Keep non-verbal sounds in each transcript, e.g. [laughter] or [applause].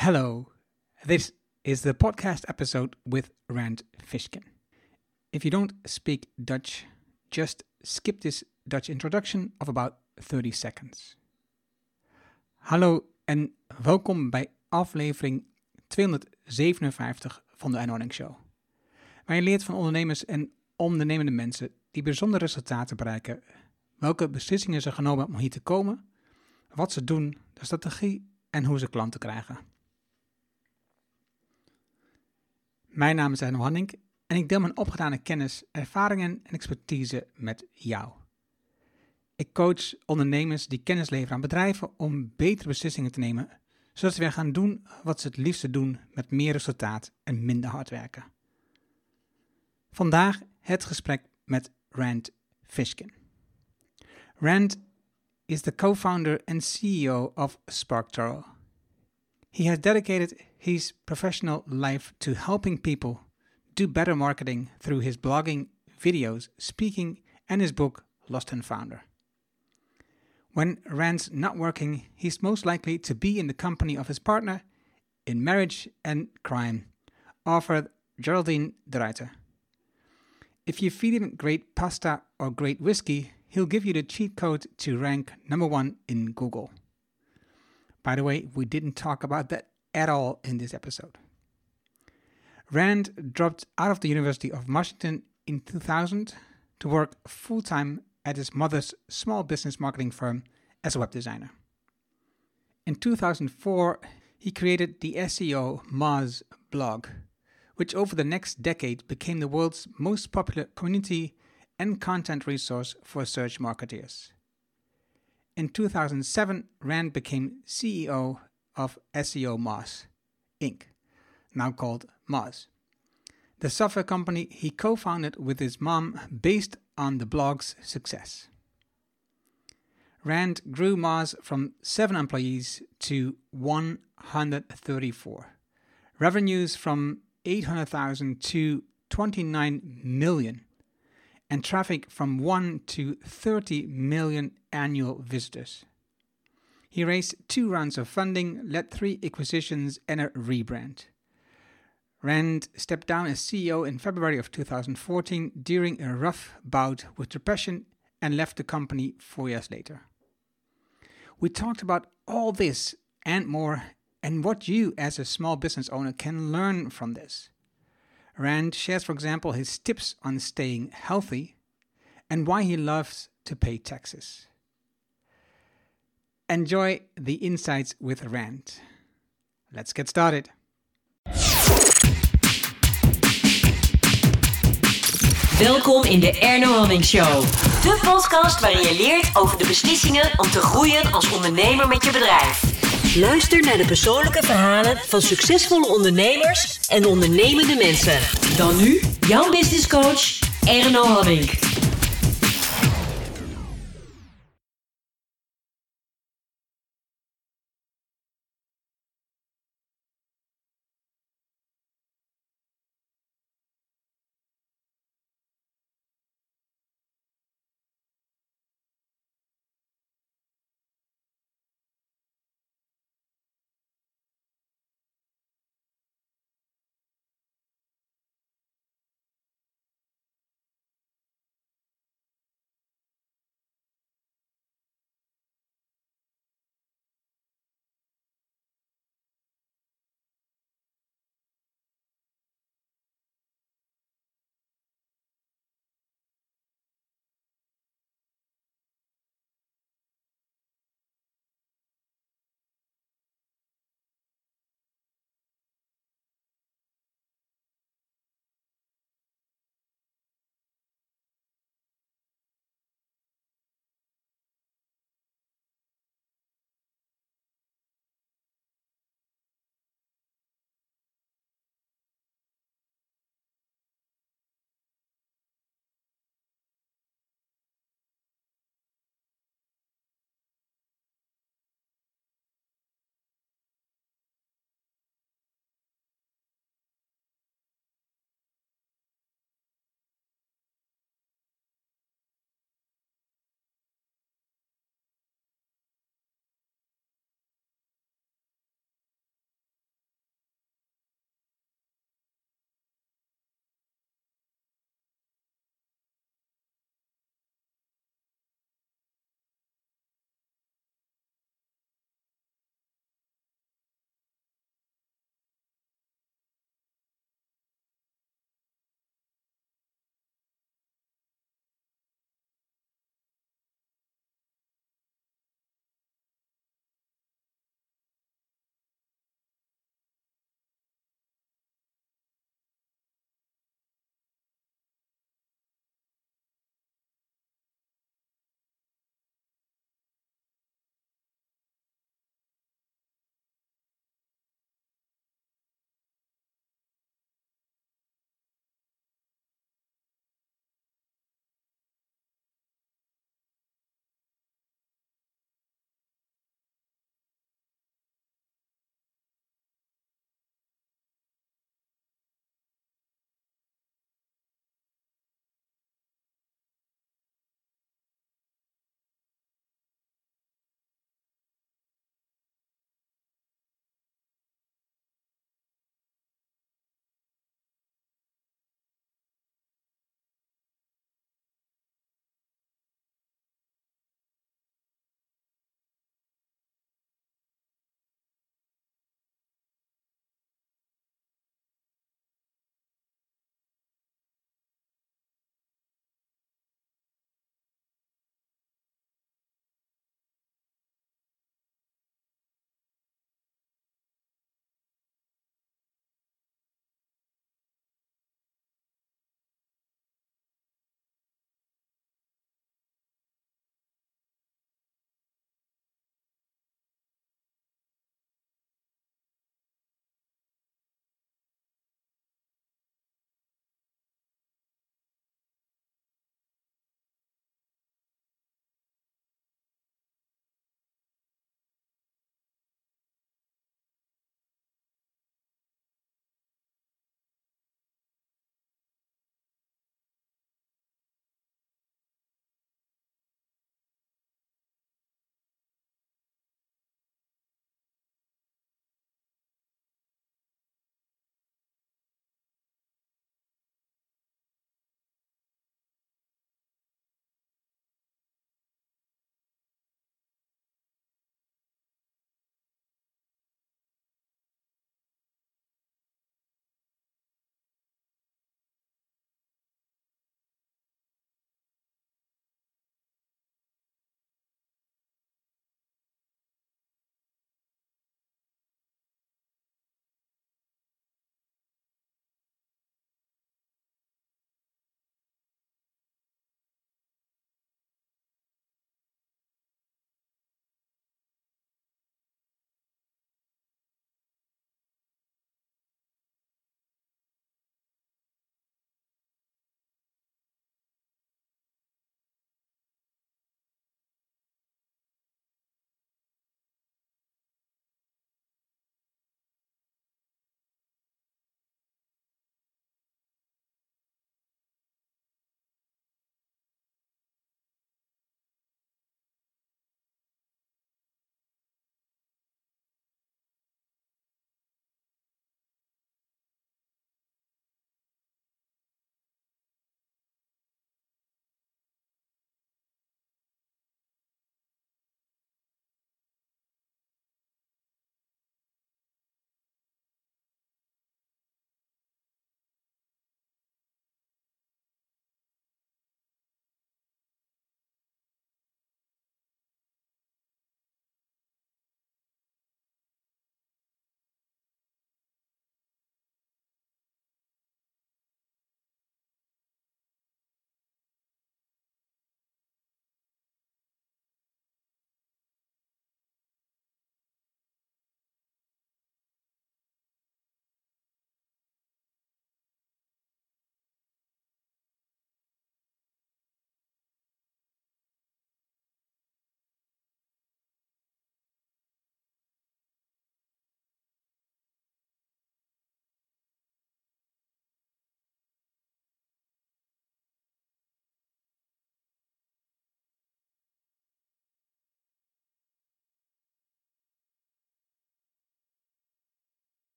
Hello, this is the podcast episode with Rand Fishkin. If you don't speak Dutch, just skip this Dutch introduction of about 30 seconds. Hallo en welkom bij aflevering 257 van de Anording Show. Waar je leert van ondernemers en ondernemende mensen die bijzondere resultaten bereiken, welke beslissingen ze genomen om hier te komen, wat ze doen, de strategie en hoe ze klanten krijgen. Mijn naam is Arno Hanning en ik deel mijn opgedane kennis, ervaringen en expertise met jou. Ik coach ondernemers die kennis leveren aan bedrijven om betere beslissingen te nemen, zodat ze weer gaan doen wat ze het liefste doen met meer resultaat en minder hard werken. Vandaag het gesprek met Rand Fishkin. Rand is the co-founder and CEO of SparkToro. He has dedicated his professional life to helping people do better marketing through his blogging, videos, speaking, and his book Lost and Founder. When Rand's not working, he's most likely to be in the company of his partner in marriage and crime, author Geraldine DeRuiter. If you feed him great pasta or great whiskey, he'll give you the cheat code to rank number one in Google. By the way, we didn't talk about that at all in this episode. Rand dropped out of the University of Washington in 2000 to work full time at his mother's small business marketing firm as a web designer. In 2004, he created the SEOmoz blog, which over the next decade became the world's most popular community and content resource for search marketers. In 2007, Rand became CEO of SEOmoz, Inc., now called Moz. The software company he co founded with his mom based on the blog's success. Rand grew Moz from 7 employees to 134. Revenues from 800,000 to 29 million and traffic from 1 to 30 million annual visitors. He raised two rounds of funding, led three acquisitions, and a rebrand. Rand stepped down as CEO in February of 2014 during a rough bout with depression and left the company four years later. We talked about all this and more, and what you as a small business owner can learn from this. Rand shares, for example, his tips on staying healthy and why he loves to pay taxes. Enjoy the insights with Rand. Let's get started. Welkom in de Erno Hanink Show. De podcast waarin je leert over de beslissingen om te groeien als ondernemer met je bedrijf. Luister naar de persoonlijke verhalen van succesvolle ondernemers en ondernemende mensen. Dan nu, jouw business coach, Erno Hamming.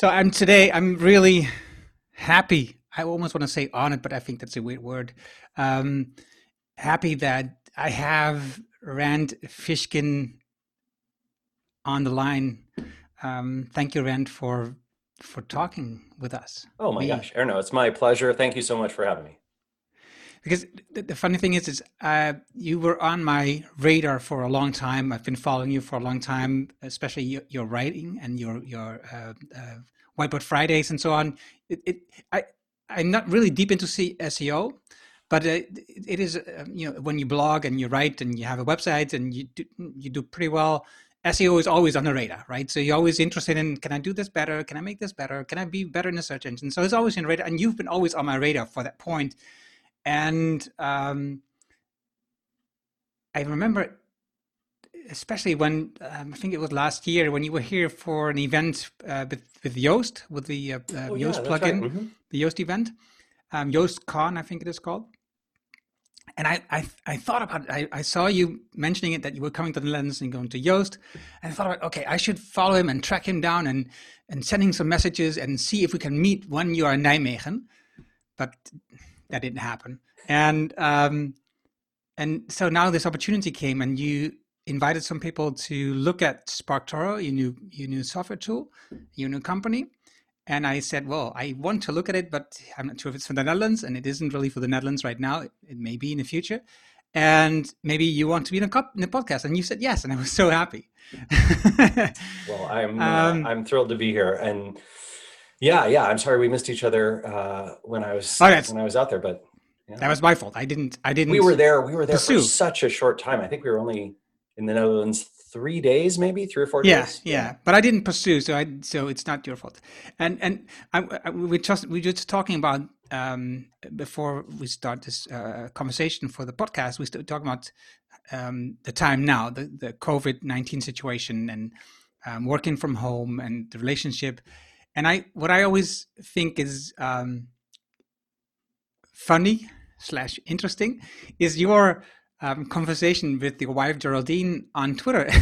So I'm today. I'm really happy. I almost want to say honored, but I think that's a weird word. Um, happy that I have Rand Fishkin on the line. Um, thank you, Rand, for for talking with us. Oh my Me. gosh, Erno, it's my pleasure. Thank you so much for having me. Because the, the funny thing is, is uh, you were on my radar for a long time. I've been following you for a long time, especially your, your writing and your your uh, uh, Whiteboard Fridays and so on. It, it I I'm not really deep into SEO, but uh, it is uh, you know when you blog and you write and you have a website and you do, you do pretty well SEO is always on the radar, right? So you're always interested in can I do this better? Can I make this better? Can I be better in the search engine? So it's always in radar, and you've been always on my radar for that point. And um, I remember, especially when um, I think it was last year when you were here for an event uh, with with Yoast with the uh, uh oh, Yoast yeah, plugin, right. mm-hmm. the Yoast event, um, Yoast Con, I think it is called and I, I, I thought about it. I, I saw you mentioning it that you were coming to the Netherlands and going to Yoast, and I thought about okay, I should follow him and track him down and and sending some messages and see if we can meet when you are in Nijmegen, but that didn't happen. And um, and so now this opportunity came, and you invited some people to look at SparkToro, your new your new software tool, your new company, and I said, well, I want to look at it, but I'm not sure if it's for the Netherlands, and it isn't really for the Netherlands right now. It, it may be in the future. And maybe you want to be in a, cup, in a podcast. And you said yes, and I was so happy. well, I'm uh, [laughs] um, uh, I'm thrilled to be here, and yeah, yeah. I'm sorry we missed each other uh, when I was when I was out there, but yeah. that was my fault. I didn't. I didn't. We were there. We were there pursue. for such a short time. I think we were only in the Netherlands three days, maybe three or four yeah, days. Yeah, yeah. But I didn't pursue, so I so it's not your fault. And and I, I, we just we were just talking about um, before we start this uh, conversation for the podcast. We started talking about um, the time now, the the COVID nineteen situation, and um, working from home and the relationship. And I what I always think is um, funny slash interesting is your um, conversation with your wife Geraldine on Twitter. [laughs]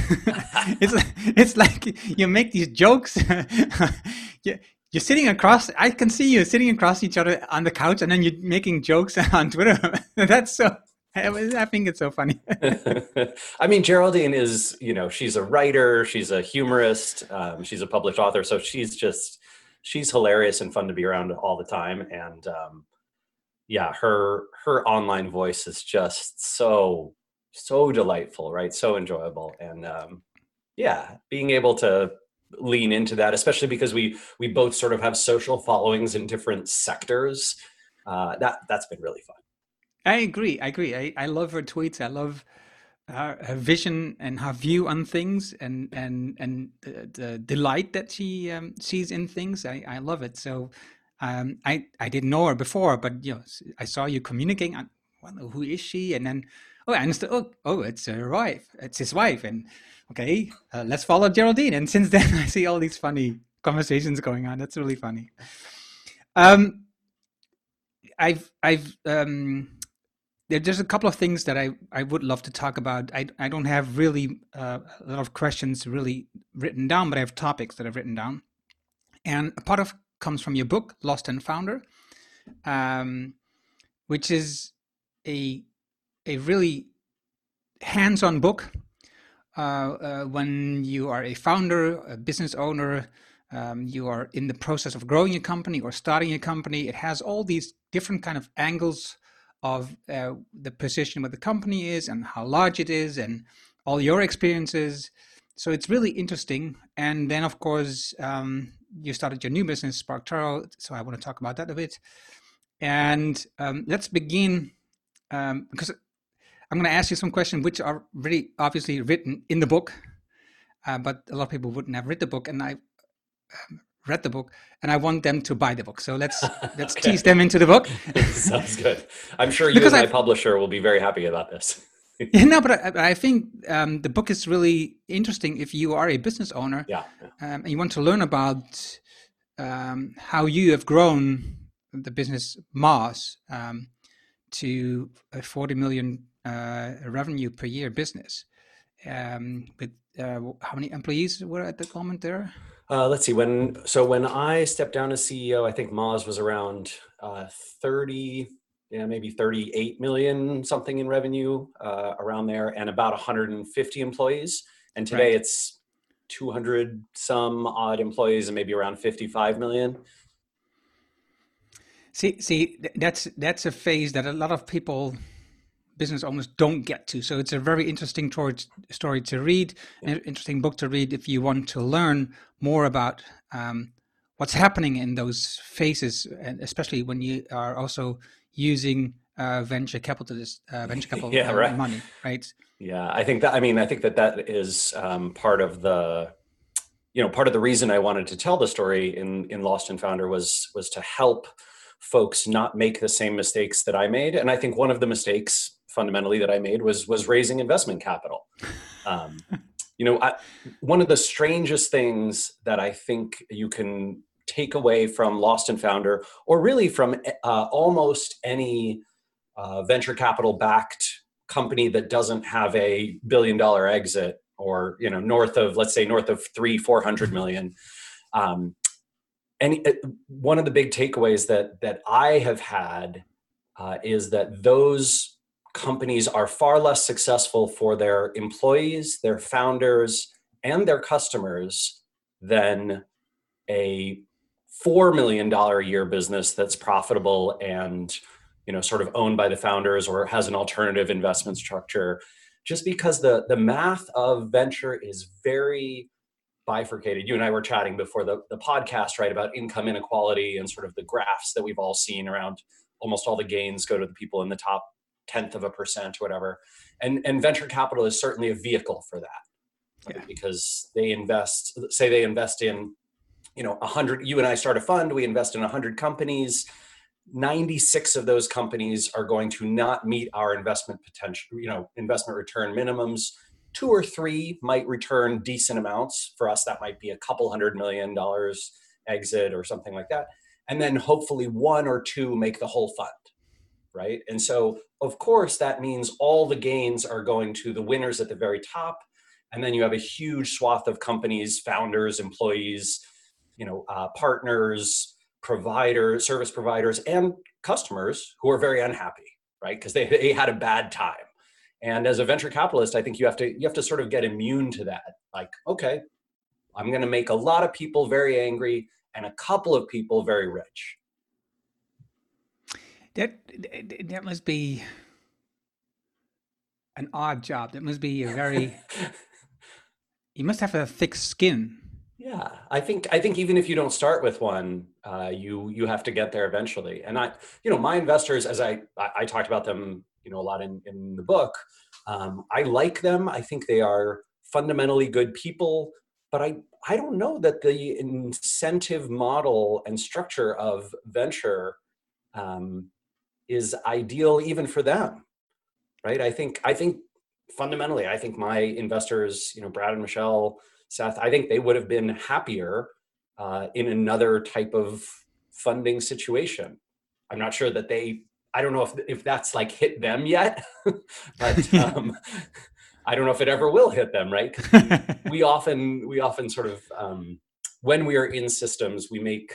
it's it's like you make these jokes. [laughs] you, you're sitting across. I can see you sitting across each other on the couch, and then you're making jokes [laughs] on Twitter. That's so. I think it's so funny. [laughs] I mean, Geraldine is, you know, she's a writer, she's a humorist, um, she's a published author, so she's just, she's hilarious and fun to be around all the time. And um, yeah, her her online voice is just so so delightful, right? So enjoyable, and um, yeah, being able to lean into that, especially because we we both sort of have social followings in different sectors. Uh, that that's been really fun. I agree. I agree. I, I love her tweets. I love her, her vision and her view on things, and and and the, the delight that she um, sees in things. I I love it. So um, I I didn't know her before, but you know, I saw you communicating. I who is she, and then oh, I understood. Oh, oh, it's her wife. It's his wife, and okay, uh, let's follow Geraldine. And since then, [laughs] I see all these funny conversations going on. That's really funny. Um, I've I've um, there's a couple of things that I, I would love to talk about. I, I don't have really uh, a lot of questions really written down, but I have topics that I've written down. And a part of comes from your book, Lost and Founder, um, which is a a really hands-on book uh, uh, when you are a founder, a business owner. Um, you are in the process of growing a company or starting a company. It has all these different kind of angles of uh, the position where the company is and how large it is and all your experiences. So it's really interesting. And then, of course, um, you started your new business, SparkToro. So I want to talk about that a bit. And um, let's begin um, because I'm going to ask you some questions which are really obviously written in the book, uh, but a lot of people wouldn't have read the book, and I um, read the book, and I want them to buy the book. So let's [laughs] let's okay. tease them into the book. [laughs] Sounds good. I'm sure you because and my I, publisher will be very happy about this. [laughs] yeah, no, but I, I think um, the book is really interesting if you are a business owner yeah. Um, and you want to learn about um, how you have grown the business Moz um, to a 40 million uh, revenue per year business. Um, with uh, how many employees were at the moment there? Uh, let's see when so when I stepped down as CEO, I think Moz was around uh, 30, yeah, maybe 38 million something in revenue uh, around there, and about 150 employees. And today right. it's 200 some odd employees and maybe around 55 million. See, see, that's that's a phase that a lot of people business owners don't get to. So it's a very interesting story to read, an interesting book to read if you want to learn more about um, what's happening in those phases, and especially when you are also using uh, venture capitalist uh, [laughs] venture capital yeah, right. money, right? Yeah, I think that. I mean, I think that that is um, part of the, you know, part of the reason I wanted to tell the story in in Lost and Founder was was to help folks not make the same mistakes that I made, and I think one of the mistakes fundamentally that I made was was raising investment capital. Um, you know, I, one of the strangest things that I think you can take away from Lost and Founder, or really from uh, almost any uh, venture capital backed company that doesn't have a billion dollar exit, or you know, north of let's say north of three four hundred million. Um, uh, one of the big takeaways that that I have had uh, is that those companies are far less successful for their employees, their founders, and their customers than a $4 million a year business that's profitable and you know sort of owned by the founders or has an alternative investment structure. Just because the the math of venture is very bifurcated. You and i were chatting before the, the podcast right about income inequality and sort of the graphs that we've all seen around almost all the gains go to the people in the top tenth of a percent or whatever. And and venture capital is certainly a vehicle for that. Yeah. Because they invest, say they invest in, you know, a hundred, you and I start a fund, we invest in a hundred companies. 96 of those companies are going to not meet our investment potential, you know, investment return minimums. Two or three might return decent amounts. For us, that might be a couple hundred million dollars exit or something like that. And then hopefully one or two make the whole fund right? And so, of course, that means all the gains are going to the winners at the very top. And then you have a huge swath of companies, founders, employees, you know, uh, partners, providers, service providers, and customers who are very unhappy, right? Because they, they had a bad time. And as a venture capitalist, I think you have to you have to sort of get immune to that. Like, okay, I'm going to make a lot of people very angry and a couple of people very rich that that must be an odd job. That must be a very. [laughs] you must have a thick skin. Yeah, I think I think even if you don't start with one, uh, you you have to get there eventually. And I, you know, my investors, as I I, I talked about them, you know, a lot in in the book. Um, I like them. I think they are fundamentally good people, but I I don't know that the incentive model and structure of venture um, is ideal even for them right? I think i think fundamentally i think my investors you know brad and michelle seth i think they would have been happier uh, in another type of funding situation. I'm not sure that they i don't know if if that's like hit them yet [laughs] but [laughs] um, i don't know if it ever will hit them right? We, [laughs] we often we often sort of um, when we are in systems we make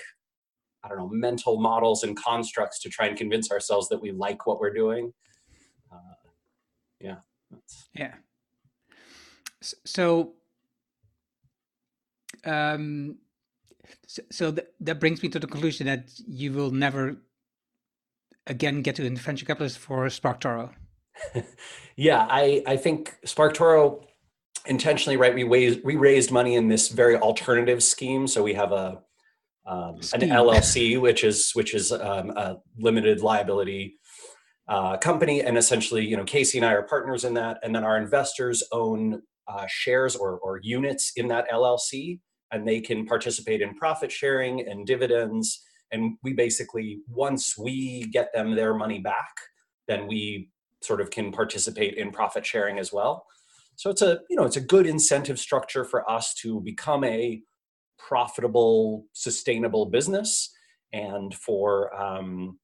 I don't know, mental models and constructs to try and convince ourselves that we like what we're doing. Uh, yeah. Yeah. So, um, so, so th- that brings me to the conclusion that you will never again get to venture capitalist for SparkToro. [laughs] yeah, I, I think SparkToro intentionally, right? We raised, we raised money in this very alternative scheme. So we have a, um, an LLC, which is which is um, a limited liability uh, company, and essentially, you know, Casey and I are partners in that, and then our investors own uh, shares or, or units in that LLC, and they can participate in profit sharing and dividends. And we basically, once we get them their money back, then we sort of can participate in profit sharing as well. So it's a you know it's a good incentive structure for us to become a profitable, sustainable business. And for um,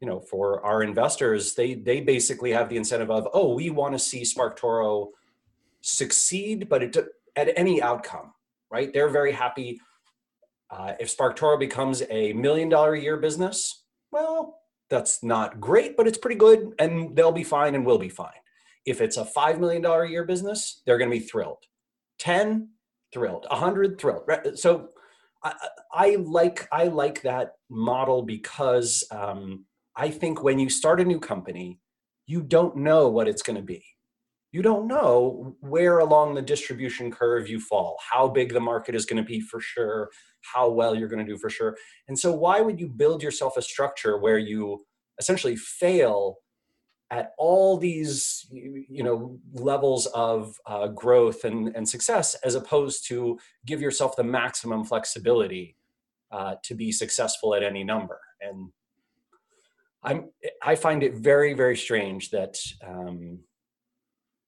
you know, for our investors, they they basically have the incentive of, oh, we want to see SparkToro succeed, but it, at any outcome, right? They're very happy Uh, if SparkToro becomes a million dollar a year business, well, that's not great, but it's pretty good, and they'll be fine, and we'll be fine. If it's a five million dollar a year business, they're going to be thrilled. Ten, thrilled. A hundred, thrilled. So I, I, like I like that model because um, I think when you start a new company, you don't know what it's going to be. You don't know where along the distribution curve you fall, how big the market is going to be for sure, how well you're going to do for sure. And so, why would you build yourself a structure where you essentially fail at all these you know levels of uh, growth and, and success as opposed to give yourself the maximum flexibility uh, to be successful at any number. And i'm i find it very very strange that um,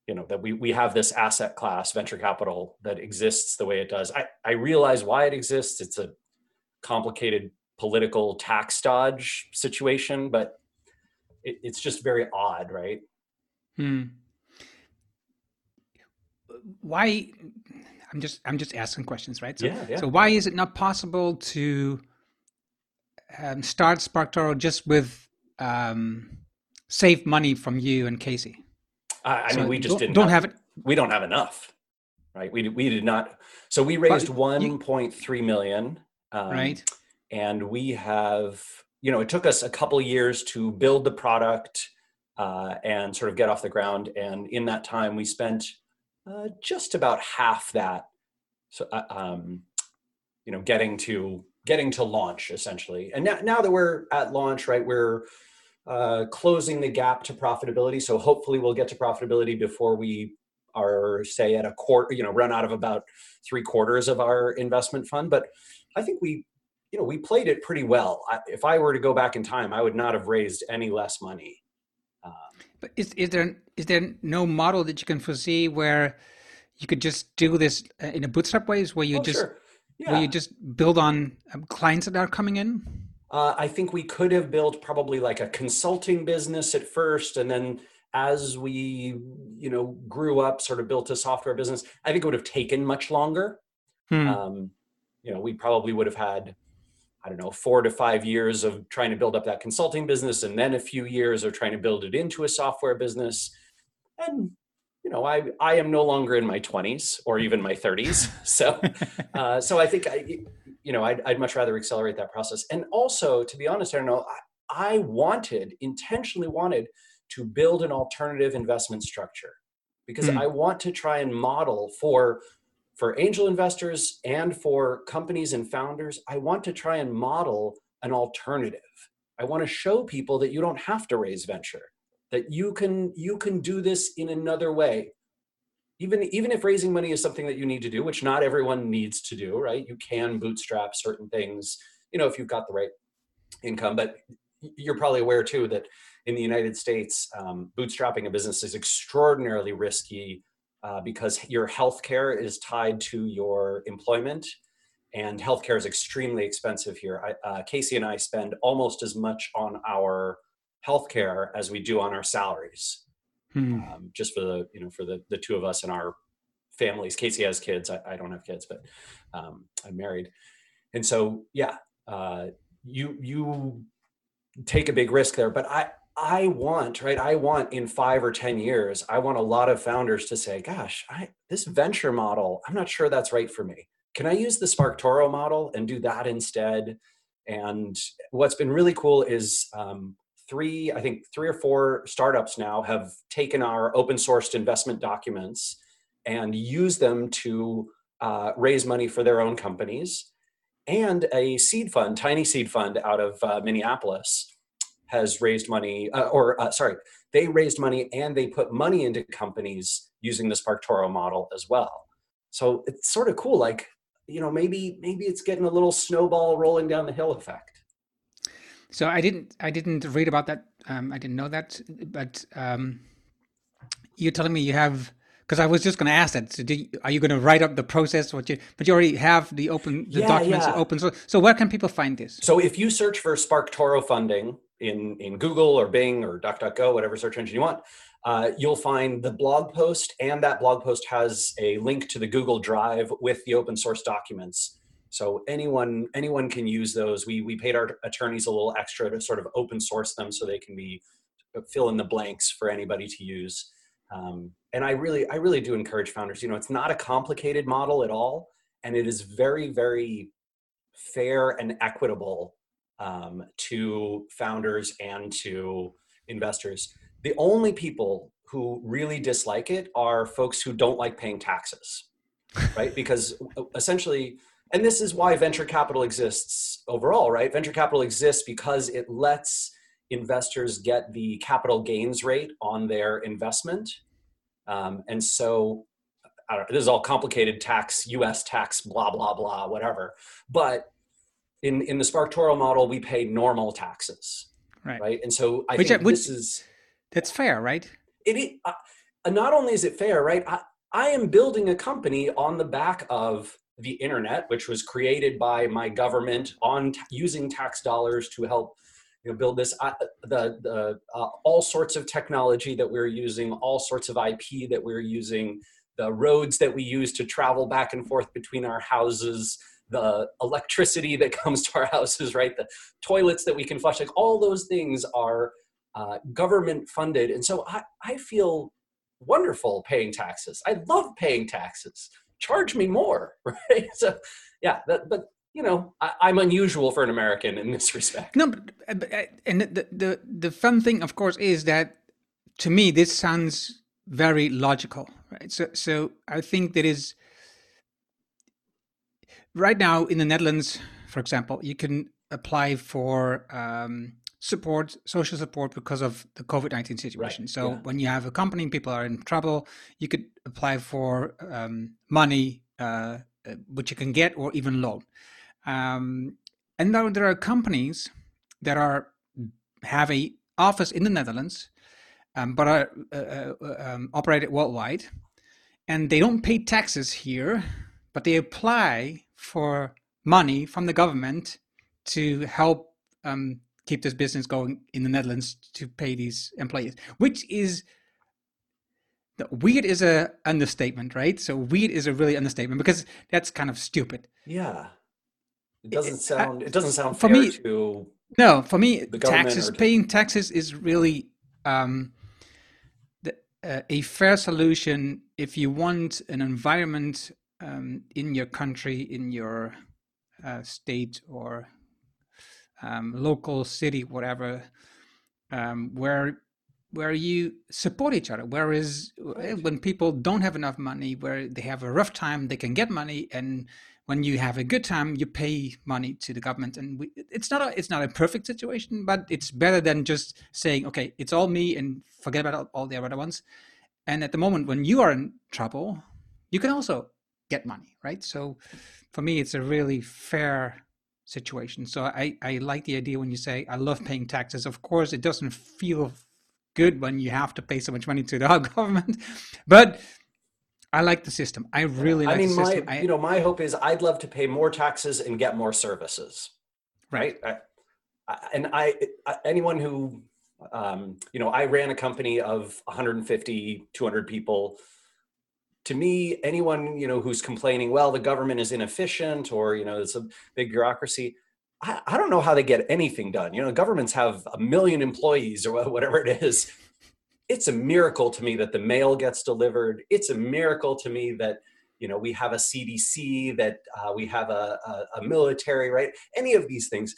you know that we we have this asset class venture capital that exists the way it does. I i realize why it exists. It's a complicated political tax dodge situation but it, it's just very odd, right? Hmm. Why? I'm just I'm just asking questions, right? So, yeah, yeah. so why is it not possible to um, start SparkToro just with um, save money from you and Casey? I, I so mean, we just don't, didn't don't have, have, it. We don't have enough, right? We we did not. So we raised 1.3 million, um, right? And we have you know, it took us a couple years to build the product uh, and sort of get off the ground. And in that time, we spent uh, just about half that, so, uh, um, you know, getting to getting to launch essentially. And now, now that we're at launch, right, we're uh, closing the gap to profitability. So hopefully, we'll get to profitability before we are, say, at a quarter, you know, run out of about three quarters of our investment fund. But I think we you know, we played it pretty well. I, if I were to go back in time, I would not have raised any less money. Um, but is, is there is there no model that you can foresee where you could just do this uh, in a bootstrap ways, where you oh, just sure. yeah. where you just build on um, clients that are coming in? Uh, I think we could have built probably like a consulting business at first, and then as we you know grew up, sort of built a software business. I think it would have taken much longer. Hmm. Um, you know, we probably would have had I don't know, four to five years of trying to build up that consulting business and then a few years of trying to build it into a software business. And, you know, I, I am no longer in my 20s or even my 30s. [laughs] [laughs] So, uh, so I think, I, you know, I'd, I'd much rather accelerate that process. And also, to be honest, I don't know, I, I wanted, intentionally wanted to build an alternative investment structure because mm. I want to try and model for for angel investors and for companies and founders, I want to try and model an alternative. I want to show people that you don't have to raise venture, that you can you can do this in another way. Even even if raising money is something that you need to do, which not everyone needs to do, right? You can bootstrap certain things, you know, if you've got the right income. But you're probably aware too that in the United States, um, bootstrapping a business is extraordinarily risky uh, because your healthcare is tied to your employment and healthcare is extremely expensive here. I, uh, Casey and I spend almost as much on our healthcare as we do on our salaries, hmm. um, just for the you know for the the two of us and our families. Casey has kids. I, I don't have kids, but um, I'm married, and so yeah, uh, you you take a big risk there. But I I want, right? I want in five or 10 years, I want a lot of founders to say, gosh, I, this venture model, I'm not sure that's right for me. Can I use the SparkToro model and do that instead? And what's been really cool is um, three, I think three or four startups now have taken our open sourced investment documents and use them to uh, raise money for their own companies. And a seed fund, tiny seed fund out of uh, Minneapolis has raised money, uh, or uh, sorry, they raised money and they put money into companies using the SparkToro model as well. So it's sort of cool. Like, you know, maybe maybe it's getting a little snowball rolling down the hill effect. So I didn't I didn't read about that. Um, I didn't know that, but um, you're telling me you have because I was just going to ask that. So you, are you going to write up the process? What you, but you already have the open the yeah, documents yeah. open. So, so where can people find this? So if you search for SparkToro funding, in, in Google or Bing or DuckDuckGo, whatever search engine you want, uh, you'll find the blog post, and that blog post has a link to the Google Drive with the open source documents. So anyone anyone can use those. We we paid our attorneys a little extra to sort of open source them so they can be uh, fill in the blanks for anybody to use. Um, and I really I really do encourage founders. You know, it's not a complicated model at all, and it is very very fair and equitable um, to founders and to investors. The only people who really dislike it are folks who don't like paying taxes, right? [laughs] because uh, essentially, and this is why venture capital exists overall, right? Venture capital exists because it lets investors get the capital gains rate on their investment. Um, and so, this is all complicated tax, US tax, blah, blah, blah, whatever. But in, in the SparkToro model, we pay normal taxes. Right. right? And so I which, think which, this is. That's fair, right? it uh, not only is it fair, right? I, I am building a company on the back of the internet, which was created by my government on t- using tax dollars to help you know, build this. Uh, the the uh, all sorts of technology that we're using, all sorts of IP that we're using, the roads that we use to travel back and forth between our houses, the electricity that [laughs] comes to our houses, right? The toilets that we can flush, like all those things are uh, government funded. And so I, I feel wonderful paying taxes. I love paying taxes. Charge me more, [laughs] right? So, yeah, that, but you know, I, am unusual for an American in this respect. No, but, uh, and the, the the fun thing, of course, is that to me this sounds very logical, right? So, so I think that is right now in the Netherlands, for example, you can apply for um, support, social support because of the COVID 19 situation. Right. So yeah. when you have a company, and people are in trouble, you could apply for um, money, uh, uh, which you can get or even loan. Um, and now there are companies that are have a office in the Netherlands, um, but are uh, uh, um, operated worldwide, and they don't pay taxes here, but they apply for money from the government to help um, keep this business going in the Netherlands to pay these employees, which is weird is a understatement, right? So weird is a really understatement because that's kind of stupid. Yeah, it doesn't sound. It doesn't sound for me. To no, for me, taxes paying taxes is really um, the, uh, a fair solution if you want an environment um, in your country, in your uh, state or um, local city, whatever, um, where where you support each other. Whereas right. when people don't have enough money, where they have a rough time, they can get money, and when you have a good time, you pay money to the government. And we, it's not a it's not a perfect situation, but it's better than just saying, okay, it's all me and forget about all the other ones. And at the moment when you are in trouble, you can also get money, right? So for me, it's a really fair situation. So I, I like the idea when you say, I love paying taxes. Of course, it doesn't feel good when you have to pay so much money to the [laughs] government, but I like the system. I really like I mean, my, I, you know, my hope is I'd love to pay more taxes and get more services. Right. right? I, I, and I, anyone who, um, you know, I ran a company of 150, 200 people to me, anyone you know who's complaining, well, the government is inefficient or you know it's a big bureaucracy. I, I don't know how they get anything done. You know, governments have a million employees or whatever it is. It's a miracle to me that the mail gets delivered. It's a miracle to me that you know we have a CDC, that uh, we have a, a, a military, right? Any of these things,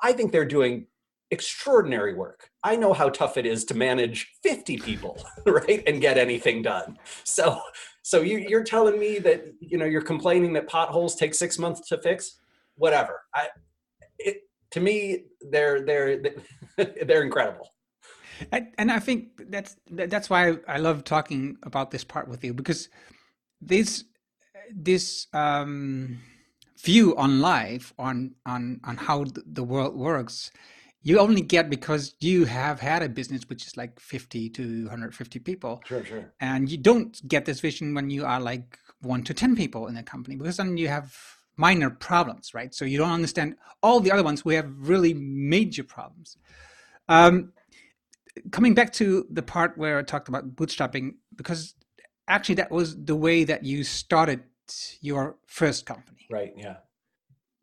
I think they're doing extraordinary work. I know how tough it is to manage 50 people, [laughs] right? And get anything done. So so you, are telling me that you know you're complaining that potholes take six months to fix? Whatever. I, it, to me, they're they're [laughs] they're incredible. And I think that's that's why I love talking about this part with you because this this um, view on life on on on how the world works you only get because you have had a business which is like 50 to 150 people sure sure. and you don't get this vision when you are like 1 to 10 people in a company because then you have minor problems right? So you don't understand all the other ones we have really major problems. Um, coming back to the part where i talked about bootstrapping because actually that was the way that you started your first company. Right yeah.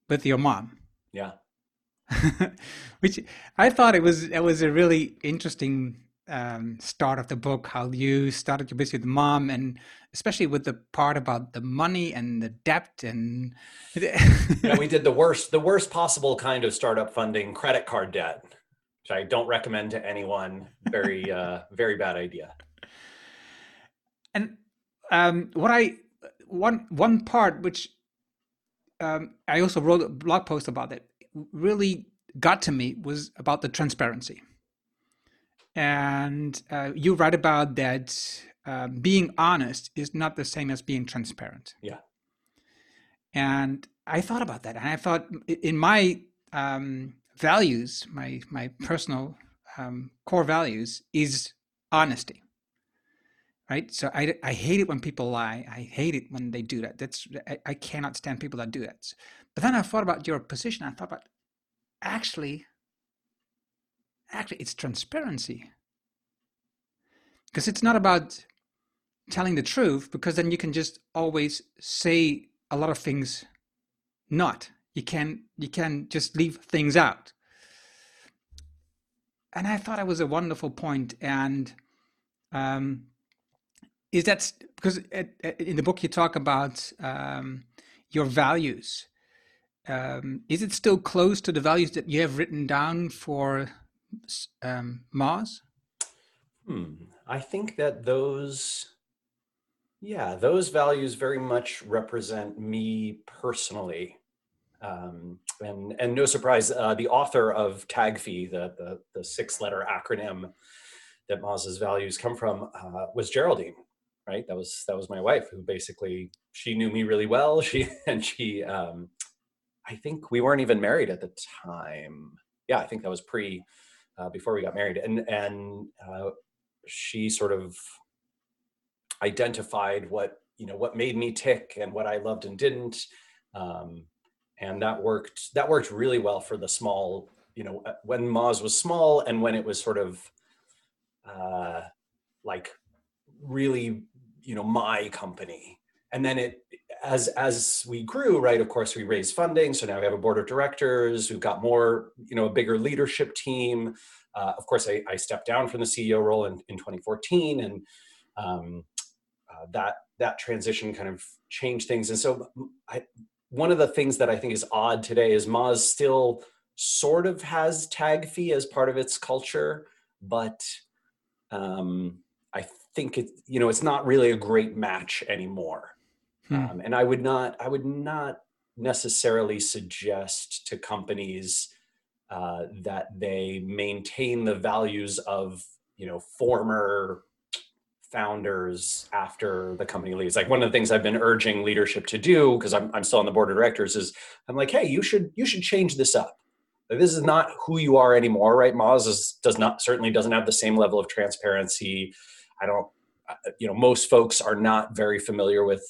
With your mom. Yeah. [laughs] Which I thought it was it was a really interesting um, start of the book. How you started your business with mom, and especially with the part about the money and the debt and. [laughs] yeah, we did the worst the worst possible kind of startup funding, credit card debt, which I don't recommend to anyone. Very [laughs] uh, very bad idea. And um, what I one one part which um, I also wrote a blog post about it really got to me was about the transparency. And uh, you write about that uh, being honest is not the same as being transparent. Yeah. And I thought about that, and I thought in my um, values, my my personal um, core values is honesty. Right. So I, I hate it when people lie. I hate it when they do that. That's I, I cannot stand people that do that. But then I thought about your position. I thought about actually actually it's transparency because it's not about telling the truth because then you can just always say a lot of things not you can you can just leave things out and i thought it was a wonderful point. and um is that because in the book you talk about um your values um, is it still close to the values that you have written down for um, Moz? Hmm. I think that those, yeah, those values very much represent me personally. Um, and and no surprise, uh, the author of TAGFEE, the, the, the six letter acronym that Moz's values come from, uh, was Geraldine. Right, that was that was my wife, who basically she knew me really well. [laughs] She and she um, I think we weren't even married at the time. Yeah, I think that was pre uh, before we got married, and and uh, she sort of identified what you know what made me tick and what I loved and didn't, um, and that worked. That worked really well for the small. You know, uh, when Moz was small and when it was sort of uh, like really, you know, my company, and then it as as we grew right of course we raised funding. So now we have a board of directors. We've got more you know a bigger leadership team. Uh, of course I, I, stepped down from the ceo role in, in 2014 and um, uh, that that transition kind of changed things. And so I, one of the things that i think is odd today is moz still sort of has TAGFEE as part of its culture but um, i think it you know it's not really a great match anymore Hmm. Um, and I would not, I would not necessarily suggest to companies uh, that they maintain the values of you know former founders after the company leaves. Like one of the things I've been urging leadership to do because I'm I'm still on the board of directors is I'm like, hey, you should you should change this up. Like, this is not who you are anymore, right? Moz is, does not certainly doesn't have the same level of transparency. I don't, you know, most folks are not very familiar with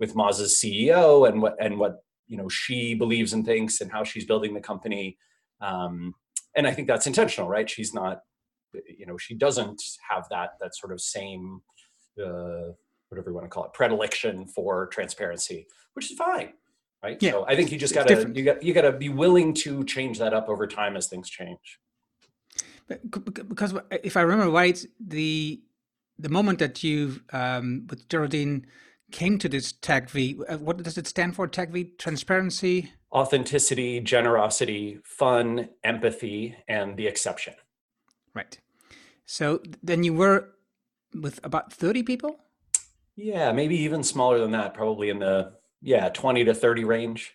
with Moz's CEO and what and what you know she believes and thinks and how she's building the company. Um, and I think that's intentional, right? She's not, you know, she doesn't have that that sort of same, uh, whatever you want to call it, predilection for transparency, which is fine, right? Yeah. So I think you just gotta you got you gotta be willing to change that up over time as things change. Because if I remember right, the the moment that you um, with Geraldine came to this TAGFEE. Uh, what does it stand for? TAGFEE transparency, authenticity, generosity, fun, empathy, and the exception. Right. So then you were with about 30 people? Yeah, maybe even smaller than that, probably in the yeah, 20 to 30 range.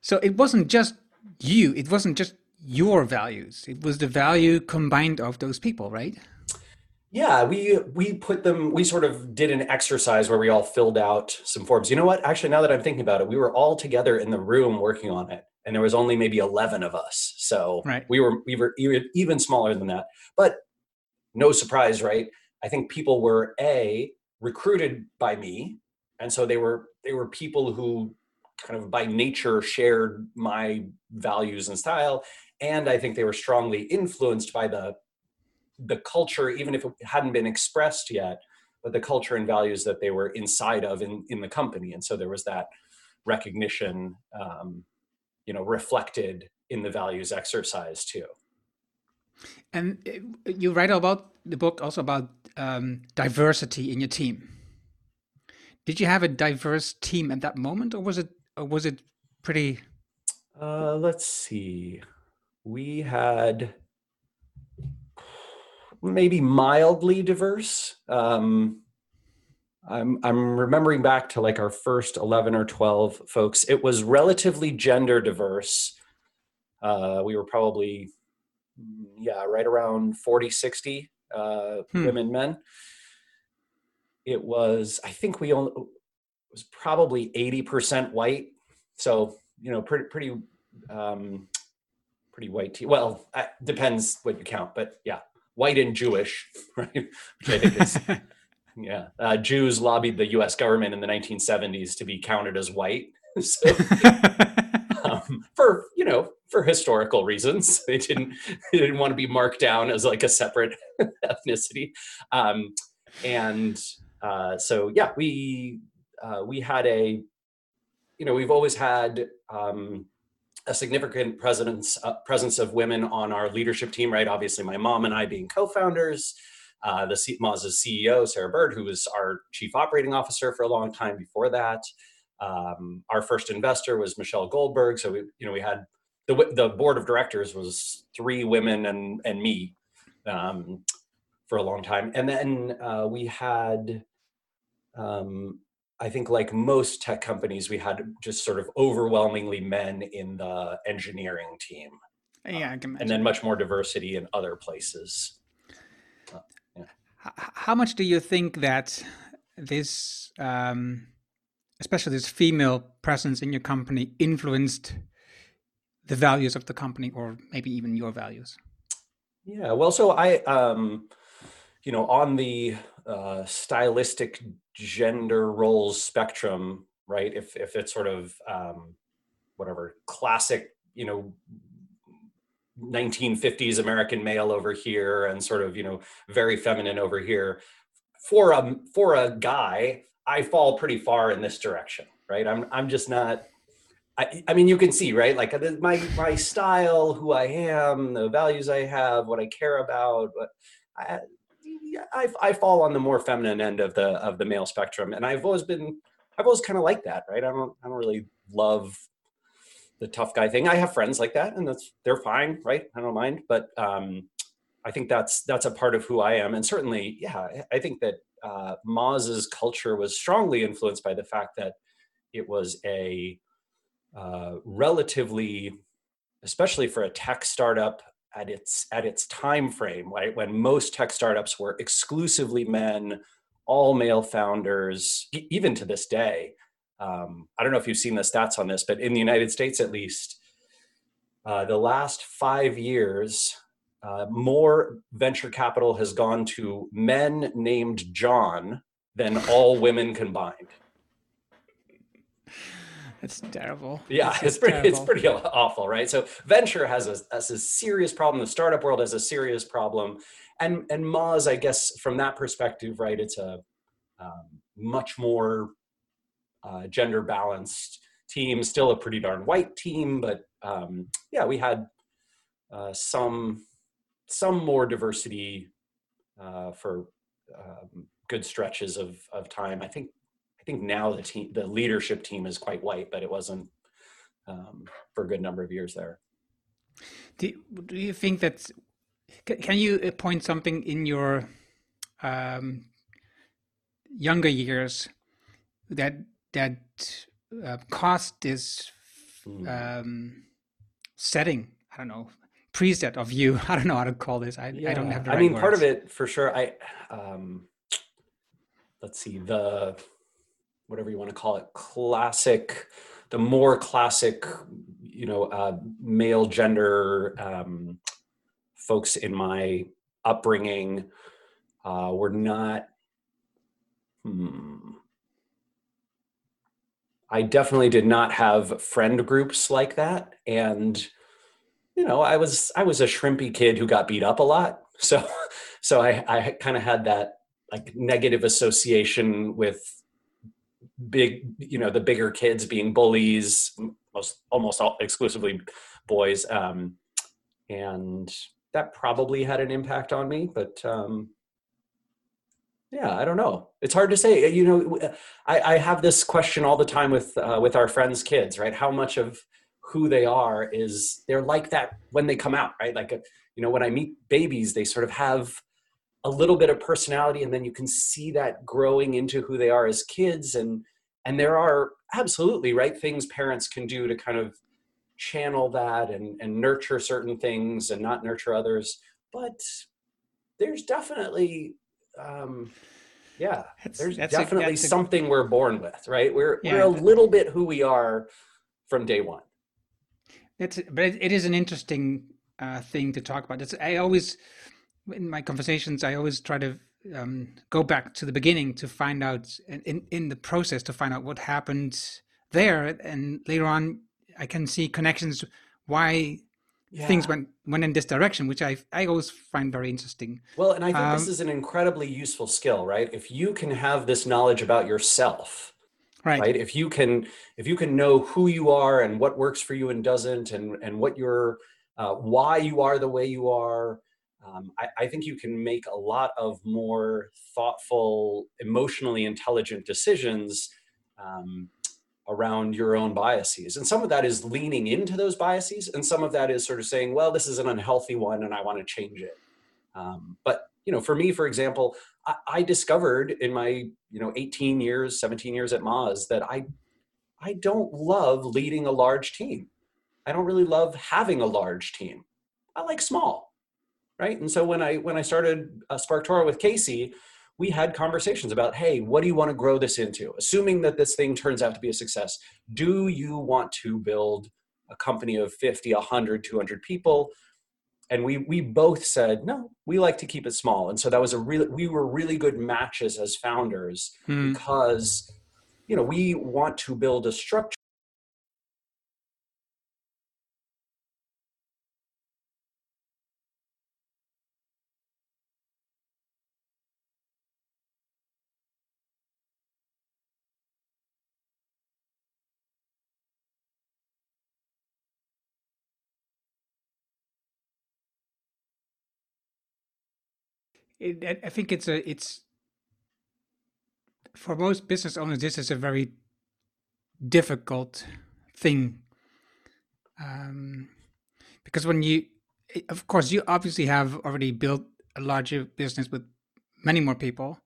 So it wasn't just you, it wasn't just your values. It was the value combined of those people, right? Yeah, we we put them. We sort of did an exercise where we all filled out some forms. You know what? Actually, now that I'm thinking about it, we were all together in the room working on it, and there was only maybe eleven of us. So right. we were we were even smaller than that. But no surprise, right? I think people were a recruited by me, and so they were they were people who kind of by nature shared my values and style, and I think they were strongly influenced by the the culture, even if it hadn't been expressed yet, but the culture and values that they were inside of in, in the company. And so there was that recognition, um, you know, reflected in the values exercise too. And uh, you write about the book also about um, diversity in your team. Did you have a diverse team at that moment, or was it or was it pretty? Uh, let's see. We had maybe mildly diverse. Um, I'm I'm remembering back to like our first 11 or 12 folks. It was relatively gender diverse. Uh, we were probably yeah, right around 40 60 uh, hmm. women men. It was I think we only was probably 80% white. So, you know, pretty pretty um pretty white tea. Well, depends what you count, but yeah, white and Jewish, [laughs] right? Which I think is [laughs] Yeah, uh, Jews lobbied the U.S. government in the 1970s to be counted as white, [laughs] so, um, for you know for historical reasons. They didn't they didn't want to be marked down as like a separate ethnicity, um, and uh, so yeah, we uh, we had a you know we've always had um, a significant presence uh, presence of women on our leadership team. Right, obviously my mom and I being co-founders uh, the C- Moz's CEO, Sarah Bird, who was our chief operating officer for a long time before that. Um, our first investor was Michelle Goldberg. So we, you know, we had the the board of directors was three women and and me um, for a long time, and then uh, we had. Um, I think, like most tech companies, we had just sort of overwhelmingly men in the engineering team. Yeah, and then much more diversity in other places how much do you think that this, um, especially this female presence in your company, influenced the values of the company, or maybe even your values? Yeah, well, so I, um, you know, on the uh, stylistic gender roles spectrum, right? If if it's sort of um, whatever classic, you know, 1950s American male over here and sort of, you know, very feminine over here. For a for a guy, I fall pretty far in this direction, right? I'm I'm just not I, I mean, you can see, right? Like my my style, who I am, the values I have, what I care about. But I, I, I fall on the more feminine end of the of the male spectrum, and I've always been, I've always kind of liked that, right? I don't I don't really love the tough guy thing. I have friends like that, and that's they're fine, right? I don't mind, but um, I think that's that's a part of who I am, and certainly, yeah, I think that uh, culture was strongly influenced by the fact that it was a uh, relatively, especially for a tech startup at its at its time frame, right when most tech startups were exclusively men, all male founders, even to this day um, I don't know if you've seen the stats on this, but in the United States at least, uh, the last five years, uh, more venture capital has gone to men named John than all women combined. It's terrible. Yeah, it's, pretty terrible. it's pretty awful, right? So venture has a, has a serious problem. The startup world has a serious problem, and and Moz, I guess, from that perspective, right? It's a um, much more uh, gender balanced team. Still a pretty darn white team, but um, yeah, we had uh, some some more diversity uh, for um, good stretches of of time. I think I think now the team the leadership team is quite white, but it wasn't um, for a good number of years there. Do, do you think that can you uh, point something in your um, younger years that that uh, caused this hmm. um, setting. I don't know preset of you. [laughs] I don't know how to call this. I, yeah. I don't have. I mean, words. part of it for sure. I um, let's see the whatever you want to call it, classic, the more classic, you know, uh, male gender um, folks in my upbringing uh, were not. Hmm, I definitely did not have friend groups like that. And, you know, I was I was a shrimpy kid who got beat up a lot. So [laughs] so I, I kind of had that like negative association with big you know the bigger kids being bullies most almost all exclusively boys um, and that probably had an impact on me but um, yeah i don't know. It's hard to say. You know i, I have this question all the time with uh, with our friends kids right? How much of who they are is they're like that when they come out right? Like a, uh, you know when i meet babies they sort of have a little bit of personality and then you can see that growing into who they are as kids and and there are absolutely right things parents can do to kind of channel that and and nurture certain things and not nurture others. But there's definitely um yeah that's, there's that's definitely a, something we're born with right? We're yeah, we're a little bit who we are from day one. It's but it, it is an interesting uh, thing to talk about. It's i always in my conversations, I always try to um, go back to the beginning to find out in in the process to find out what happened there, and later on, I can see connections why yeah. things went went in this direction, which I I always find very interesting. Well, and I think um, this is an incredibly useful skill, right? If you can have this knowledge about yourself, right. right? If you can if you can know who you are and what works for you and doesn't, and and what your uh, why you are the way you are um, I, I, think you can make a lot of more thoughtful, emotionally intelligent decisions um, around your own biases. And some of that is leaning into those biases, and some of that is sort of saying, well, this is an unhealthy one and I want to change it. Um, but you know, for me, for example, I, I, discovered in my you know 18 years, 17 years at Moz that I I don't love leading a large team. I don't really love having a large team. I like small right? And so when I when I started uh, SparkToro with Casey, we had conversations about, hey, what do you want to grow this into? Assuming that this thing turns out to be a success, do you want to build a company of 50, 100, 200 people? And we we both said, no, we like to keep it small. And so that was a really we were really good matches as founders hmm. because you know, we want to build a structure it, I think it's a it's for most business owners this is a very difficult thing. Um, because when you of course you obviously have already built a larger business with many more people.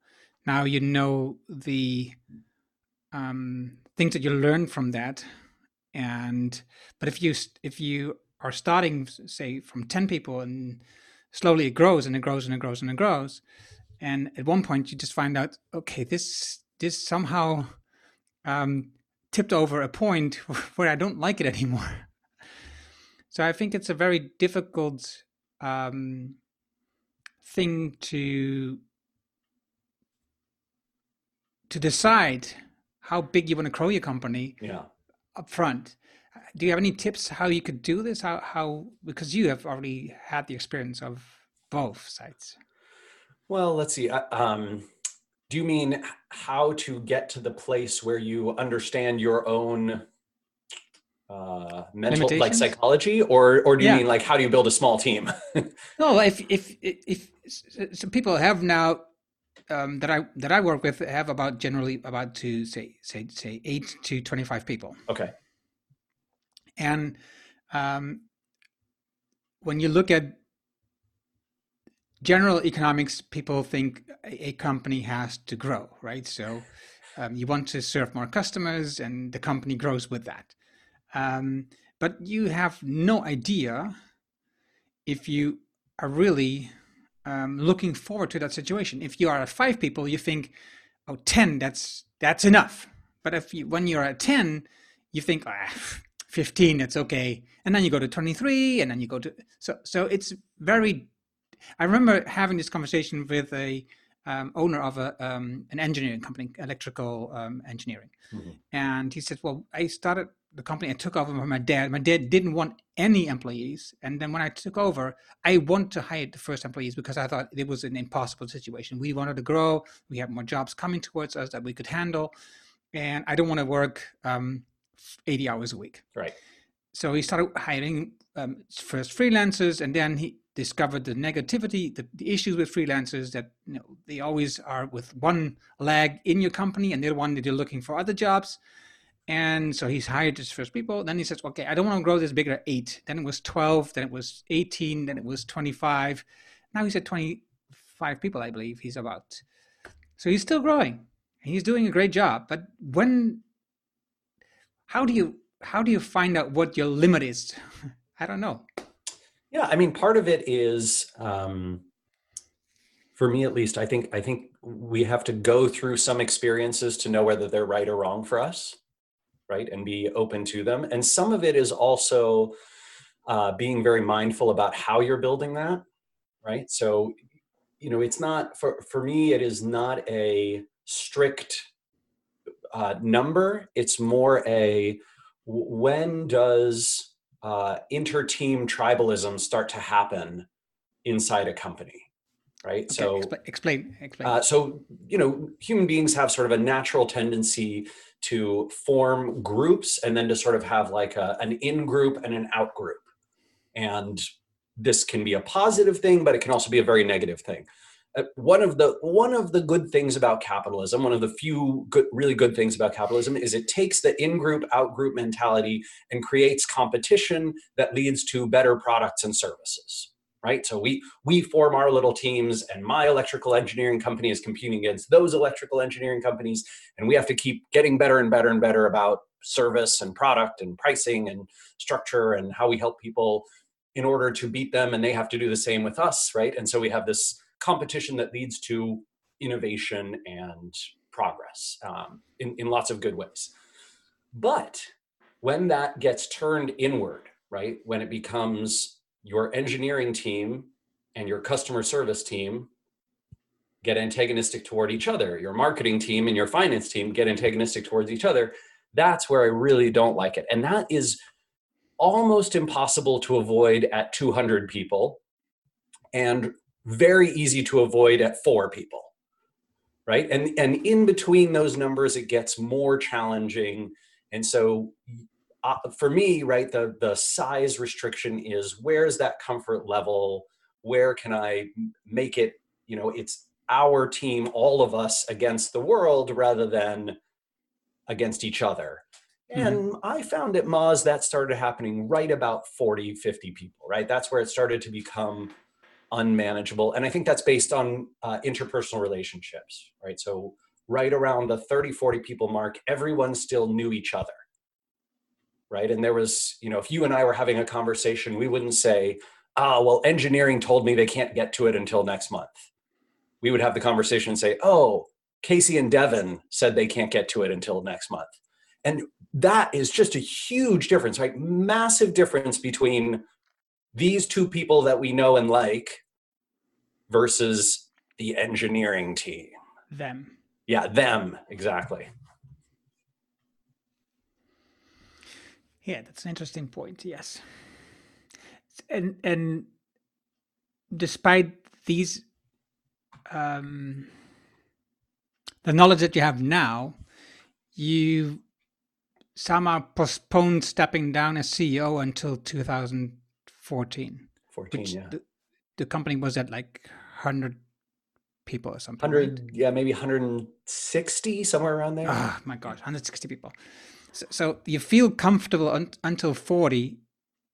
Now you know the um, things that you learn from that. And but if you if you are starting say from 10 people and slowly it grows and it grows and it grows and it grows. And at one point you just find out okay this this somehow um, tipped over a point [laughs] where i don't like it anymore. [laughs] So i think it's a very difficult um, thing to to decide how big you want to grow your company yeah. up front do you have any tips how you could do this? How how because you have already had the experience of both sides. Well, let's see. Um, do you mean how to get to the place where you understand your own uh, mental like psychology, or or do you yeah. mean like how do you build a small team? [laughs] no, if if if some people have now um, that I that I work with have about generally about to say say say eight to twenty five people. Okay. And um, when you look at general economics, people think a company has to grow, right? So um, you want to serve more customers, and the company grows with that. Um, but you have no idea if you are really um, looking forward to that situation. If you are at five people, you think, "Oh, 10, that's that's enough." But if you, when you're at ten, you think, ah, 15 it's okay. And then you go to 23 and then you go to so so it's very i remember having this conversation with a um, owner of a um, an engineering company electrical um, engineering. Mm-hmm. and he said well i started the company i took over from my dad. My dad didn't want any employees. And then when i took over i want to hire the first employees because i thought it was an impossible situation. We wanted to grow. We had more jobs coming towards us that we could handle. And I don't want to work um, 80 hours a week. Right. So he started hiring um, first freelancers, and then he discovered the negativity, the, the issues with freelancers that you know they always are with one leg in your company and the other one that you're looking for other jobs. And so he's hired his first people. Then he says, okay, I don't want to grow this bigger eight. Then it was 12, then it was 18, then it was 25. Now he's at 25 people, I believe he's about. So he's still growing. He's doing a great job. But when, how do you, how do you find out what your limit is? [laughs] I don't know. Yeah, I mean, part of it is, um, for me at least, I think I think we have to go through some experiences to know whether they're right or wrong for us, right, and be open to them. And some of it is also uh, being very mindful about how you're building that, right. So, you know, it's not for for me. It is not a strict uh, number. It's more a when does uh, inter-team tribalism start to happen inside a company right Okay, so expla- explain, explain. uh, so you know human beings have sort of a natural tendency to form groups and then to sort of have like a, an in group and an out group and this can be a positive thing but it can also be a very negative thing Uh, one of the one of the good things about capitalism one of the few good really good things about capitalism is it takes the in group out group mentality and creates competition that leads to better products and services right? So we we form our little teams and my electrical engineering company is competing against those electrical engineering companies and we have to keep getting better and better and better about service and product and pricing and structure and how we help people in order to beat them and they have to do the same with us right? And so we have this competition that leads to innovation and progress um, in, in lots of good ways. But when that gets turned inward right when it becomes your engineering team and your customer service team get antagonistic toward each other your marketing team and your finance team get antagonistic towards each other that's where i really don't like it. And that is almost impossible to avoid at 200 people. And very easy to avoid at four people right? And and in between those numbers it gets more challenging. And so uh, for me right the the size restriction is where's that comfort level? Where can i make it you know it's our team all of us against the world rather than against each other. And i found at moz that started happening right about 40 50 people right? That's where it started to become unmanageable and i think that's based on uh, interpersonal relationships right? So right around the 30 40 people mark everyone still knew each other right? And there was you know if you and i were having a conversation we wouldn't say ah well engineering told me they can't get to it until next month. We would have the conversation and say oh casey and devin said they can't get to it until next month. And that is just a huge difference right? Massive difference between these two people that we know and like versus the engineering team Them. yeah them exactly Yeah, that's an interesting point. Yes, and and despite these, um, the knowledge that you have now, you somehow postponed stepping down as CEO until 2014, 14 which yeah the, the company was at like 100 people or something. right? 100 yeah maybe 160 somewhere around there Oh my God, 160 people. So, so you feel comfortable un- until 40,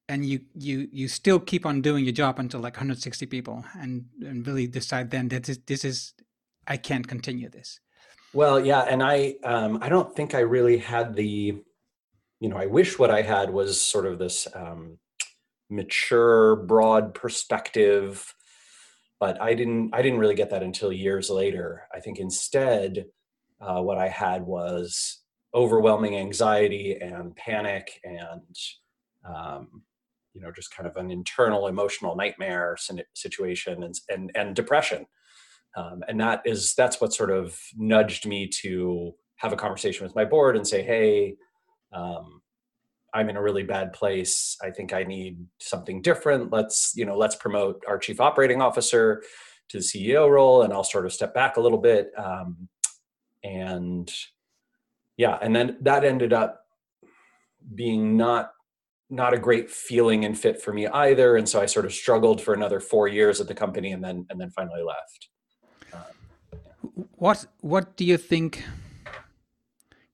and you you you still keep on doing your job until like 160 people, and and really decide then that this, this is I can't continue this. Well, yeah, and I um, I don't think I really had the, you know, I wish what I had was sort of this um, mature, broad perspective, but I didn't I didn't really get that until years later. I think instead, uh, what I had was overwhelming anxiety and panic and um, you know just kind of an internal emotional nightmare situation and and, and depression um, and that is that's what sort of nudged me to have a conversation with my board and say hey um, i'm in a really bad place. I think i need something different. Let's you know let's promote our chief operating officer to the ceo role and i'll sort of step back a little bit um, and yeah, and then that ended up being not not a great feeling and fit for me either, and so I sort of struggled for another four years at the company, and then and then finally left. what what do you think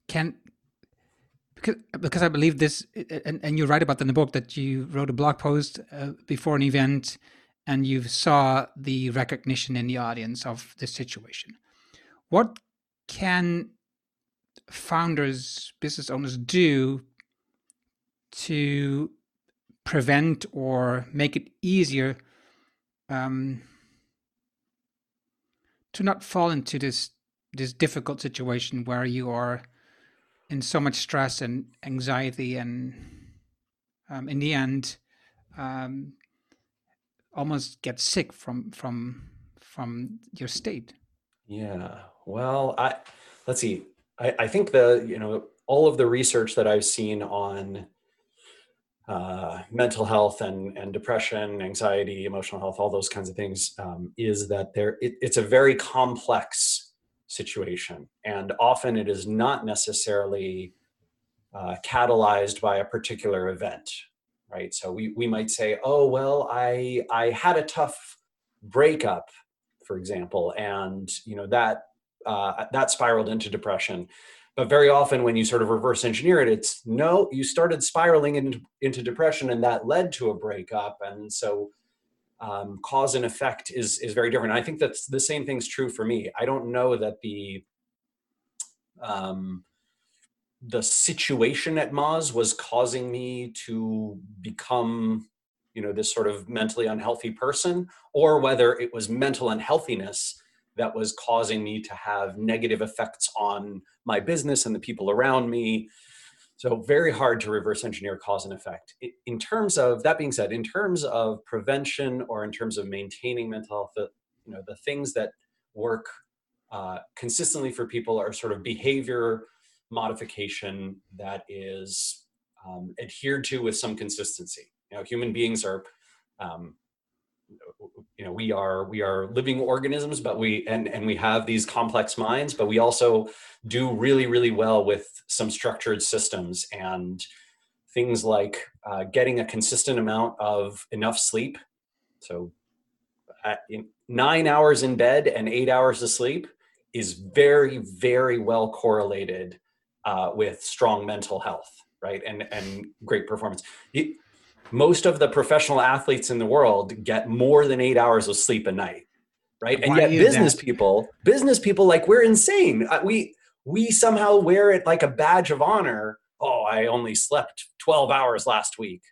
can because because I believe this and, and you write about in the book that you wrote a blog post uh, before an event and you saw the recognition in the audience of this situation. What can founders, business owners do to prevent or make it easier um, to not fall into this this difficult situation where you are in so much stress and anxiety and um, in the end um, almost get sick from from from your state. Yeah. Well i let's see. I, I think the you know all of the research that I've seen on uh, mental health and, and depression, anxiety, emotional health, all those kinds of things, um, is that there it, it's a very complex situation, and often it is not necessarily uh, catalyzed by a particular event, right? So we we might say, oh well, I I had a tough breakup, for example, and you know that uh, that spiraled into depression. But very often, when you sort of reverse engineer it, it's no, you started spiraling into, into depression, and that led to a breakup. And so, um, cause and effect is is very different. I think that's the same thing's true for me. I don't know that the um, the situation at Moz was causing me to become, you know, this sort of mentally unhealthy person, or whether it was mental unhealthiness that was causing me to have negative effects on my business and the people around me. So very hard to reverse engineer cause and effect. In terms of that being said, in terms of prevention or in terms of maintaining mental health, you know, the things that work uh, consistently for people are sort of behavior modification that is um, adhered to with some consistency. You know, human beings are um, you know we are we are living organisms but we and and we have these complex minds but we also do really really well with some structured systems and things like uh, getting a consistent amount of enough sleep. So nine hours in bed and eight hours of sleep is very very well correlated uh, with strong mental health right? And and great performance most of the professional athletes in the world get more than eight hours of sleep a night right? And Why yet business that? people business people like we're insane. Uh, we we somehow wear it like a badge of honor. Oh i only slept 12 hours last week.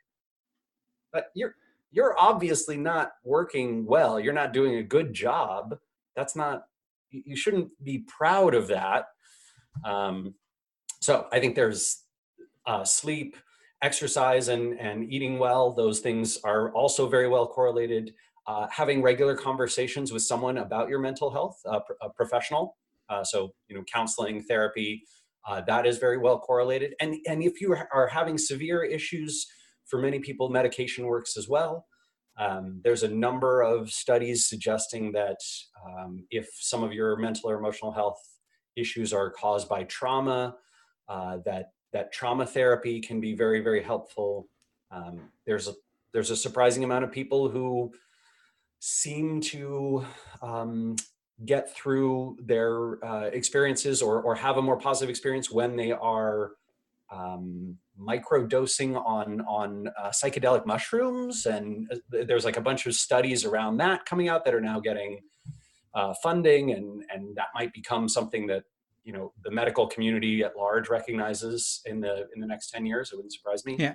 But you're you're obviously not working well. You're not doing a good job. That's not you shouldn't be proud of that. Um, so i think there's uh, sleep exercise and, and eating well, those things are also very well correlated. Uh, having regular conversations with someone about your mental health, uh, a professional, uh, so you know, counseling, therapy, uh, that is very well correlated. And and if you are having severe issues, for many people, medication works as well. Um, there's a number of studies suggesting that um, if some of your mental or emotional health issues are caused by trauma, uh, that that trauma therapy can be very very helpful. Um, there's a there's a surprising amount of people who seem to um, get through their uh, experiences or, or have a more positive experience when they are um, micro dosing on on uh, psychedelic mushrooms. And uh, there's like a bunch of studies around that coming out that are now getting uh, funding and and that might become something that you know the medical community at large recognizes in the in the next 10 years it wouldn't surprise me. Yeah.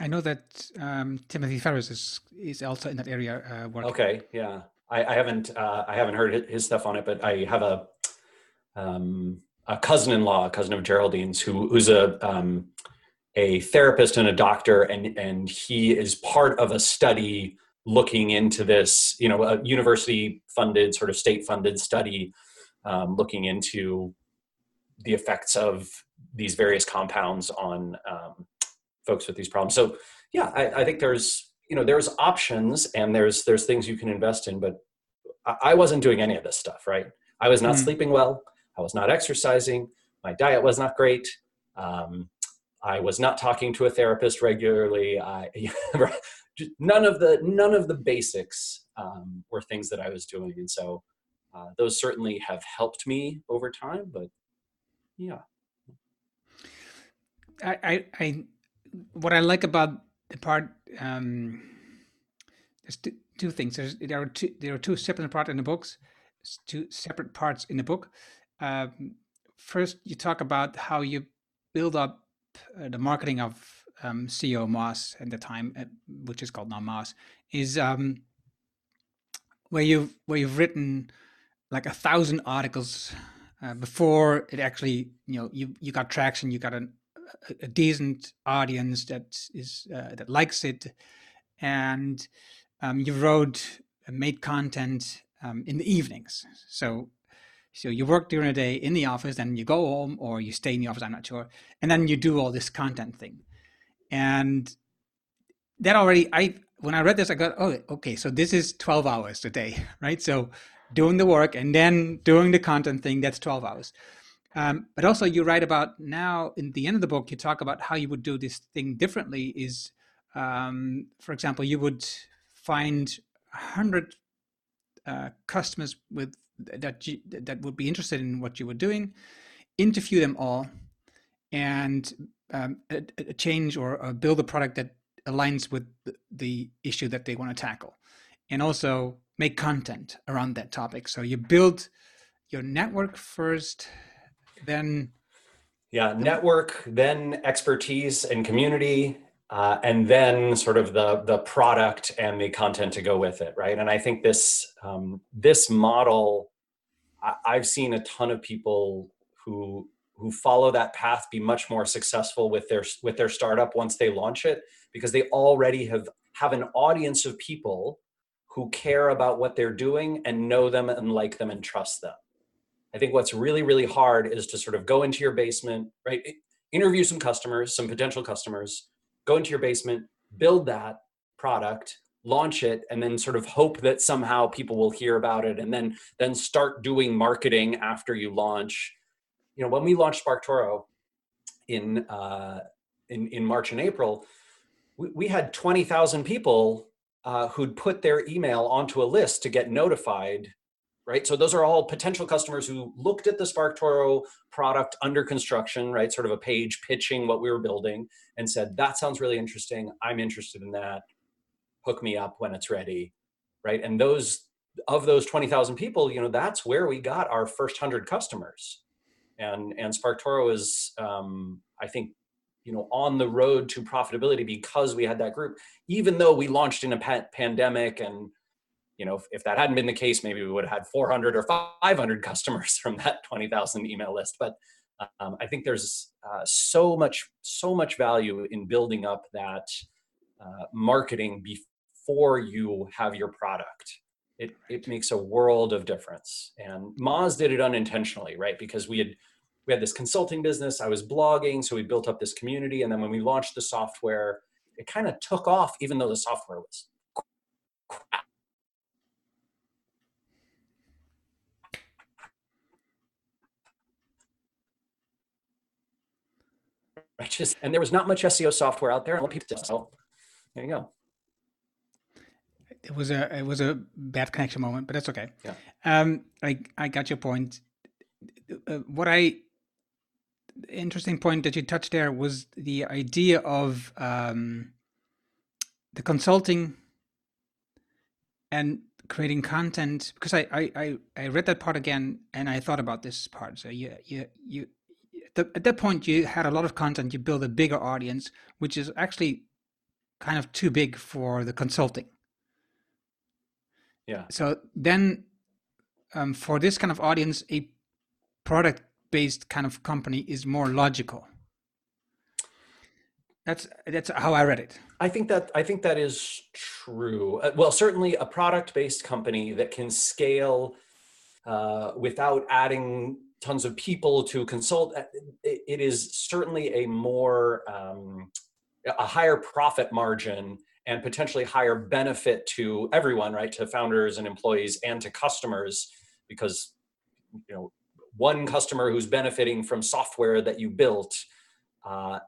I know that um, timothy Ferriss is is also in that area uh, working. okay yeah. I, I haven't uh, i haven't heard his stuff on it but i have a um, a cousin-in-law a cousin of geraldine's who who's a um, a therapist and a doctor and and he is part of a study looking into this you know a university funded sort of state funded study um, looking into the effects of these various compounds on um, folks with these problems. So yeah, I, I, think there's you know there's options and there's there's things you can invest in, but I, I wasn't doing any of this stuff. Right, I was not mm. sleeping well. I was not exercising. my diet was not great. Um, I was not talking to a therapist regularly. I, [laughs] none of the none of the basics um, were things that I was doing, and so uh, those certainly have helped me over time. But yeah, I, I, I what I like about the part um, there's two, two things. There's, there are two there are two separate parts in the books, two separate parts in the book. Um, first, you talk about how you build up uh, the marketing of um, SEOmoz at the time, uh, which is called now Moz, is um, where you've where you've written like a thousand articles uh, before it actually you know you you got traction, you got an, a, a decent audience that is uh, that likes it, and um, you wrote made content um, in the evenings. So so you work during the day in the office, then you go home or you stay in the office, I'm not sure. And then you do all this content thing. And that already I when I read this, I got, oh, okay, so this is 12 hours a day, [laughs] right? So doing the work and then doing the content thing, that's 12 hours. Um, but also you write about now in the end of the book, you talk about how you would do this thing differently is, um, for example, you would find 100 uh, customers with that you, that would be interested in what you were doing, interview them all, and um, a, a change or, or, build a product that aligns with the, the issue that they want to tackle, and also make content around that topic. So you build your network first, then yeah, network, then expertise and community, uh, and then sort of the the product and the content to go with it, right? And I think this um, this model, I, I've seen a ton of people who who follow that path be much more successful with their with their startup once they launch it because they already have have an audience of people who care about what they're doing and know them and like them and trust them. I think what's really really hard is to sort of go into your basement, right? Interview some customers, some potential customers go into your basement, build that product, launch it, and then sort of hope that somehow people will hear about it, and then then start doing marketing after you launch. You know, when we launched SparkToro in uh, in in March and April, we, we had twenty thousand people uh, who'd put their email onto a list to get notified right? So those are all potential customers who looked at the SparkToro product under construction, right? Sort of a page pitching what we were building and said, that sounds really interesting. I'm interested in that. Hook me up when it's ready, right? And those of those 20,000 people, you know, that's where we got our first 100 customers. And and SparkToro is um, I think you know on the road to profitability because we had that group even though we launched in a pa- pandemic and you know, if, if, that hadn't been the case, maybe we would have had 400 or 500 [laughs] customers from that 20,000 email list. But um, I think there's uh, so much, so much value in building up that uh, marketing before you have your product. It, it makes a world of difference. And Moz did it unintentionally, right? Because we had we had this consulting business. I was blogging, so we built up this community. And then when we launched the software, it kind of took off, even though the software was crap just and there was not much SEO software out there. So there you go. It was a it was a bad connection moment, but that's okay. Yeah. Um, I I got your point. Uh, what I interesting point that you touched there was the idea of um, the consulting and creating content. Because I, I i i read that part again and i thought about this part. So you you you the, at that point you had a lot of content you build a bigger audience which is actually kind of too big for the consulting. Yeah. So then um, for this kind of audience a product based kind of company is more logical that's that's how i read it i think that i think that is true uh, well certainly a product based company that can scale uh, without adding tons of people to consult. Uh, it is certainly a more um, a higher profit margin and potentially higher benefit to everyone, right? To founders and employees and to customers, because you know one customer who's benefiting from software that you built uh,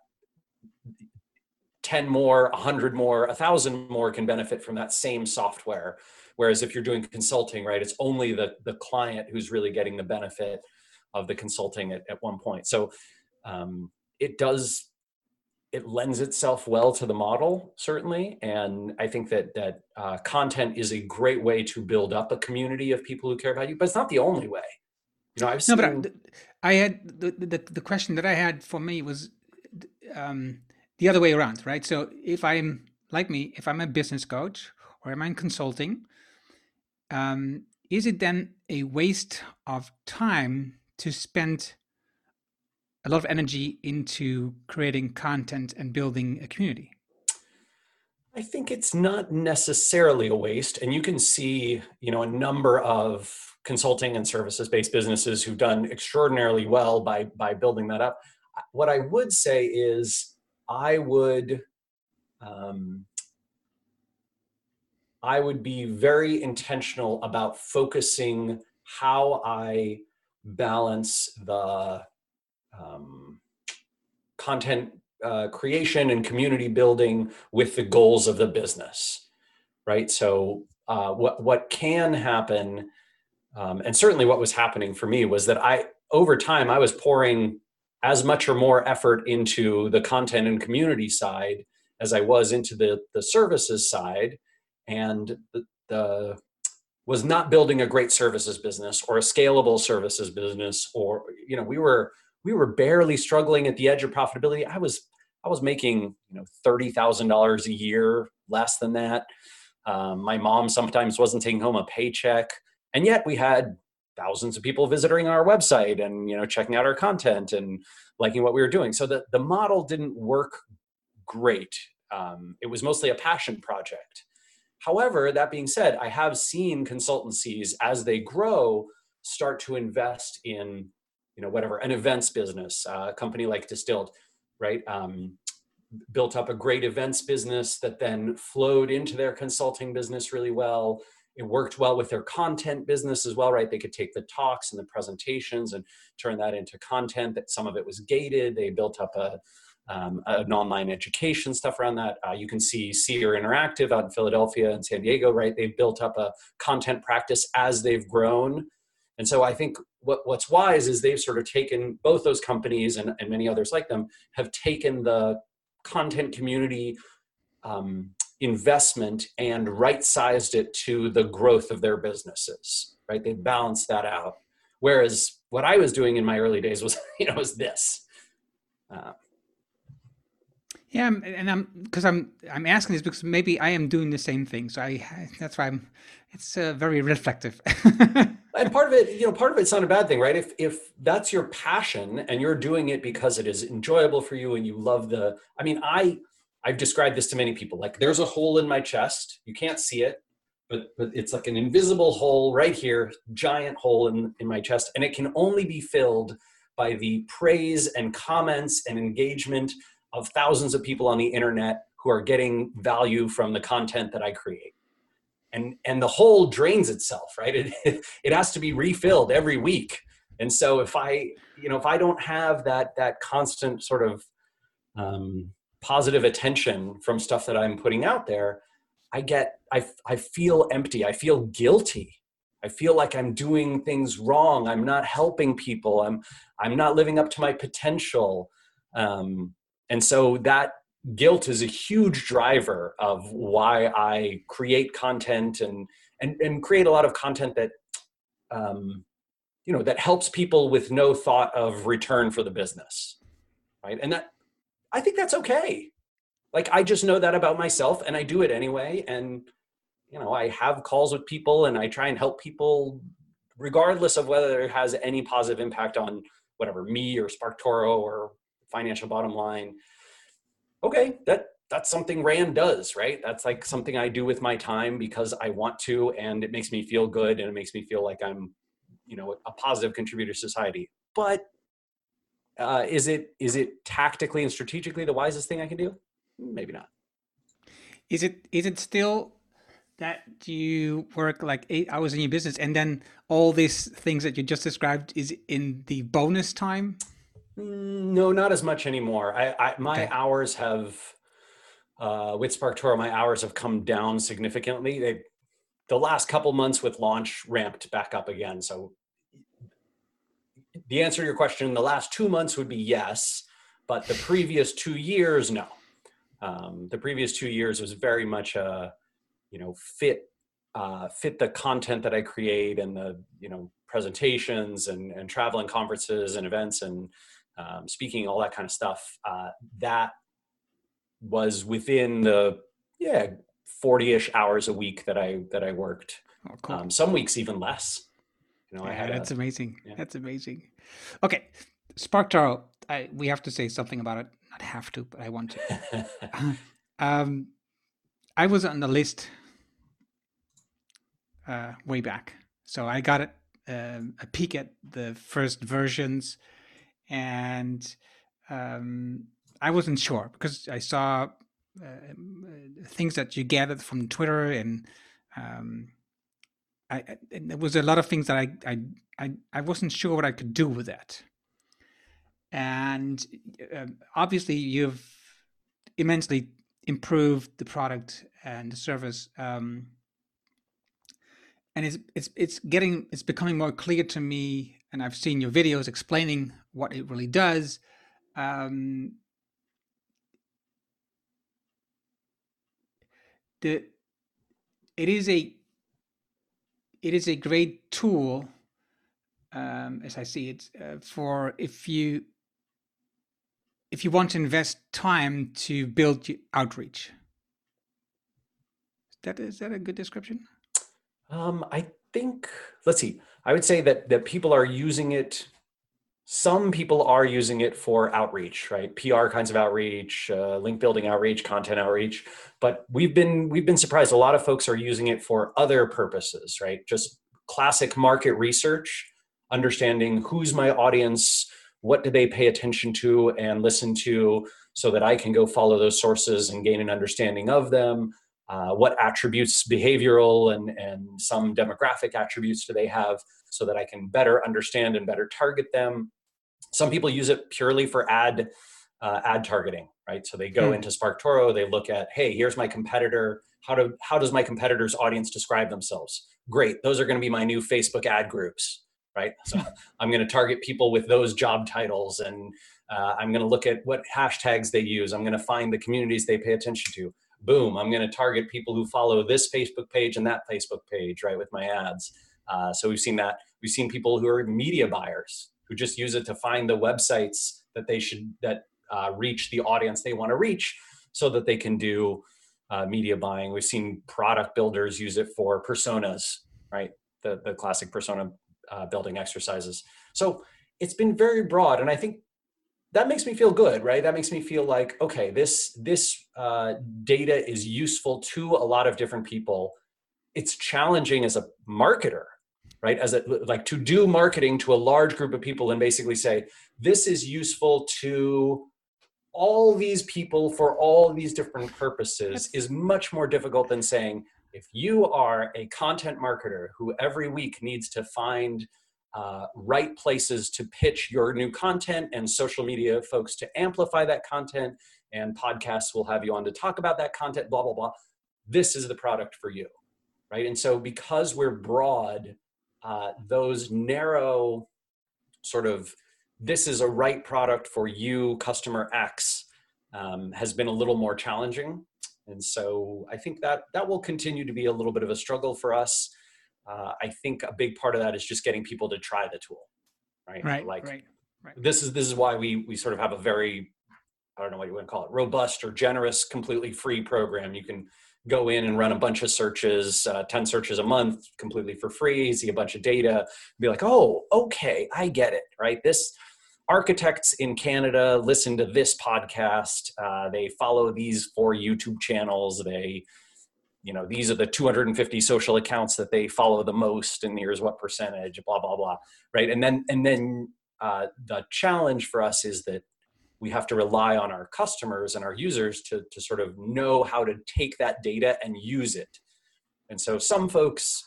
10 more 100 more 1000 more can benefit from that same software. Whereas if you're doing consulting right it's only the the client who's really getting the benefit of the consulting at, at one point. So um, it does it lends itself well to the model certainly. And i think that that uh, content is a great way to build up a community of people who care about you but it's not the only way you know i've seen no, but I, I had the, the the question that i had for me was um, the other way around right so if i'm like me if i'm a business coach or am i in consulting um, is it then a waste of time to spend a lot of energy into creating content and building a community? I think it's not necessarily a waste, and you can see, you know, a number of consulting and services-based businesses who've done extraordinarily well by by building that up. What I would say is, I would, um, I would be very intentional about focusing how I balance the um, content uh, creation and community building with the goals of the business, right? So uh, what what can happen, um, and certainly what was happening for me was that I over time I was pouring as much or more effort into the content and community side as I was into the the services side, and the, the was not building a great services business or a scalable services business or you know we were we were barely struggling at the edge of profitability. I was I was making you know thirty thousand dollars a year, less than that. Um, my mom sometimes wasn't taking home a paycheck, and yet we had thousands of people visiting our website and you know checking out our content and liking what we were doing. So the the model didn't work great. Um, it was mostly a passion project. However, that being said, I have seen consultancies as they grow start to invest in you know whatever an events business uh, a company like distilled right um, built up a great events business that then flowed into their consulting business really well it worked well with their content business as well right they could take the talks and the presentations and turn that into content that some of it was gated they built up a um, an online education stuff around that. Uh, you can see Seer Interactive out in Philadelphia and San Diego, right? They've built up a content practice as they've grown and so I think what, what's wise is they've sort of taken both those companies and, and many others like them have taken the content community um, investment and right sized it to the growth of their businesses, right? They balanced that out. Whereas what I was doing in my early days was, [laughs] you know, was this. Uh, yeah, and I'm because I'm I'm asking this because maybe I am doing the same thing. So I that's why I'm. It's uh, very reflective. [laughs] and part of it, you know, part of it's not a bad thing, right? If if that's your passion and you're doing it because it is enjoyable for you and you love the. I mean, I I've described this to many people. Like, there's a hole in my chest. You can't see it, but but it's like an invisible hole right here, giant hole in in my chest, and it can only be filled by the praise and comments and engagement of thousands of people on the internet who are getting value from the content that I create. And, and the hole drains itself, right? It, [laughs] it has to be refilled every week. And so if I, you know, if I don't have that, that constant sort of um, positive attention from stuff that I'm putting out there, I get, I, I feel empty. I feel guilty. I feel like I'm doing things wrong. I'm not helping people. I'm, I'm not living up to my potential. Um, and so that guilt is a huge driver of why I create content and and, and create a lot of content that um, you know that helps people with no thought of return for the business right and that i think that's okay. Like i just know that about myself and i do it anyway. And you know i have calls with people and i try and help people regardless of whether it has any positive impact on whatever me or SparkToro or financial bottom line. Okay that that's something rand does right? That's like something i do with my time because i want to and it makes me feel good and it makes me feel like i'm you know a positive contributor to society. But uh, is it is it tactically and strategically the wisest thing i can do maybe not is it is it still that you work like eight hours in your business and then all these things that you just described is in the bonus time No, not as much anymore. I, I my Okay. hours have uh, with SparkToro, my hours have come down significantly. They the last couple months with launch ramped back up again. So the answer to your question, in the last two months would be yes, but the previous two years, no. Um, the previous two years was very much a, you know, fit uh, fit the content that I create and the you know presentations and and traveling conferences and events and um, speaking, all that kind of stuff. Uh, that was within the yeah 40ish hours a week that I that I worked. oh, cool. Um, some weeks even less. You know, I yeah, had that's a, amazing. yeah. that's amazing. Okay SparkToro I, we have to say something about it. Not have to but i want to. [laughs] [laughs] Um i was on the list uh way back. So i got it um, a peek at the first versions and um i wasn't sure because i saw uh, things that you gathered from twitter and um I, I- there was a lot of things that I, I I I wasn't sure what I could do with that, and um, obviously you've immensely improved the product and the service, um, and it's it's it's getting it's becoming more clear to me, and I've seen your videos explaining what it really does. Um, the it is a it is a great tool um, as i see it uh, for if you if you want to invest time to build your outreach that is that a good description Um, I think let's see. I would say that that people are using it. Some people are using it for outreach, right? PR kinds of outreach, uh, link building outreach, content outreach. But we've been we've been surprised. A lot of folks are using it for other purposes, right? Just classic market research, understanding who's my audience, what do they pay attention to and listen to, so that I can go follow those sources and gain an understanding of them uh, what attributes behavioral and, and some demographic attributes do they have so that i can better understand and better target them some people use it purely for ad uh, ad targeting right? So they go Hmm. into SparkToro they look at hey here's my competitor. How do how does my competitor's audience describe themselves? Great those are going to be my new facebook ad groups right? [laughs] So i'm going to target people with those job titles and uh, i'm going to look at what hashtags they use. I'm going to find the communities they pay attention to. Boom i'm going to target people who follow this facebook page and that facebook page right with my ads. Uh, so we've seen that. We've seen people who are media buyers who just use it to find the websites that they should that uh, reach the audience they want to reach so that they can do uh, media buying. We've seen product builders use it for personas right? The, the classic persona uh, building exercises. So it's been very broad and i think that makes me feel good right? That makes me feel like okay this this uh, data is useful to a lot of different people. It's challenging as a marketer right? As a like to do marketing to a large group of people and basically say this is useful to all these people for all these different purposes is much more difficult than saying if you are a content marketer who every week needs to find uh, right places to pitch your new content and social media folks to amplify that content and podcasts will have you on to talk about that content blah blah blah this is the product for you right? And so because we're broad uh, those narrow sort of this is a right product for you customer x um, has been a little more challenging. And so i think that that will continue to be a little bit of a struggle for us. Uh, i think a big part of that is just getting people to try the tool right? Right like right this is this is why we we sort of have a very i don't know what you want to call it robust or generous completely free program. You can go in and run a bunch of searches uh, 10 searches a month completely for free see a bunch of data be like oh okay i get it right? This architects in canada listen to this podcast uh, they follow these four youtube channels they you know these are the 250 social accounts that they follow the most and here's what percentage blah blah blah right? And then and then uh, the challenge for us is that we have to rely on our customers and our users to, to sort of know how to take that data and use it And so some folks,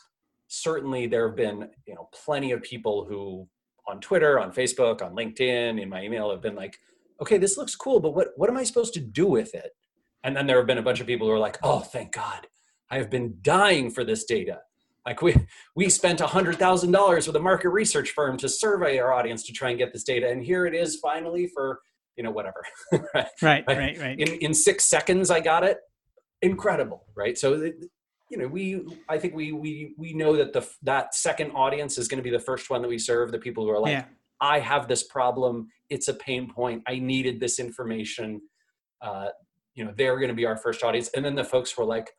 certainly there have been, you know, plenty of people who on Twitter, on Facebook, on LinkedIn, in my email have been like, okay, this looks cool, but what, what am I supposed to do with it? And then there have been a bunch of people who are like, oh, thank God, I have been dying for this data. Like we we spent hundred thousand dollars with a market research firm to survey our audience to try and get this data, and here it is finally for you know whatever. [laughs] right, right, right, right. In in six seconds, I got it. Incredible, right? So you know we I think we we we know that the that second audience is going to be the first one that we serve. The people who are like, yeah. I have this problem. It's a pain point. I needed this information. Uh, you know, they're going to be our first audience, and then the folks who are like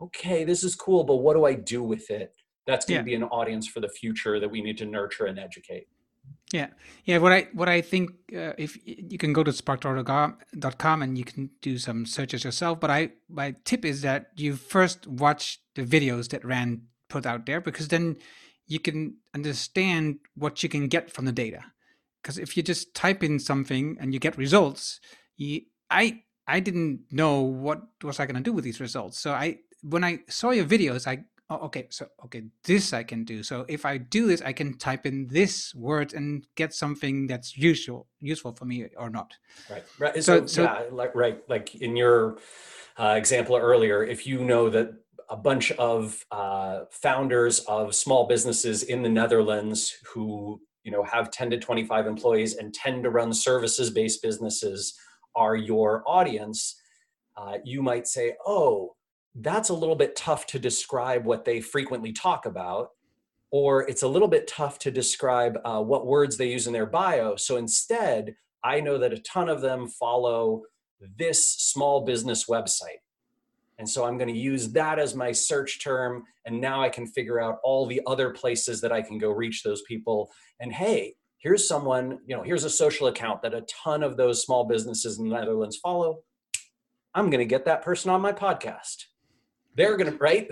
okay, this is cool, but what do I do with it? That's going yeah. to be an audience for the future that we need to nurture and educate. Yeah, yeah. What I what I think uh, if you can go to sparktoro.com and you can do some searches yourself, but I my tip is that you first watch the videos that Rand put out there because then you can understand what you can get from the data. Because if you just type in something and you get results, you I I didn't know what was I going to do with these results, so I when I saw your videos, I oh, okay, so okay, this I can do. So if I do this, I can type in this word and get something that's useful useful for me or not. Right. Right. So, so, so yeah, like right, like in your uh, example earlier, if you know that a bunch of uh, founders of small businesses in the Netherlands who you know have 10 to 25 employees and tend to run services based businesses are your audience uh, you might say oh that's a little bit tough to describe what they frequently talk about or it's a little bit tough to describe uh, what words they use in their bio. So instead i know that a ton of them follow this small business website. And so i'm going to use that as my search term and now i can figure out all the other places that i can go reach those people. And hey here's someone you know here's a social account that a ton of those small businesses in the netherlands follow. I'm going to get that person on my podcast they're going to right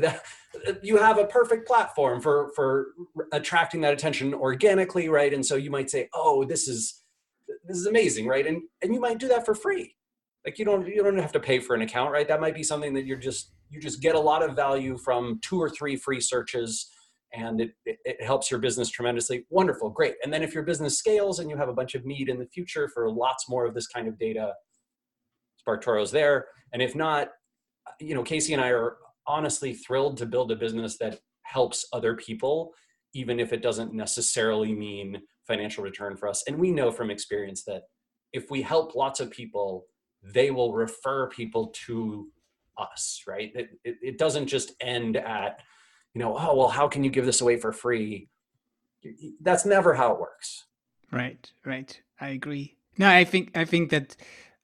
you have a perfect platform for for attracting that attention organically right? And so you might say oh this is this is amazing right? And and you might do that for free. Like you don't you don't have to pay for an account right? That might be something that you're just you just get a lot of value from two or three free searches and it, it, it helps your business tremendously. Wonderful great. And then if your business scales and you have a bunch of need in the future for lots more of this kind of data sparktoro's there. And if not you know casey and i are honestly thrilled to build a business that helps other people, even if it doesn't necessarily mean financial return for us. And we know from experience that if we help lots of people, they will refer people to us, right? It, it, it doesn't just end at, you know, oh, well, how can you give this away for free? That's never how it works. Right, right. I agree. No, I think I think that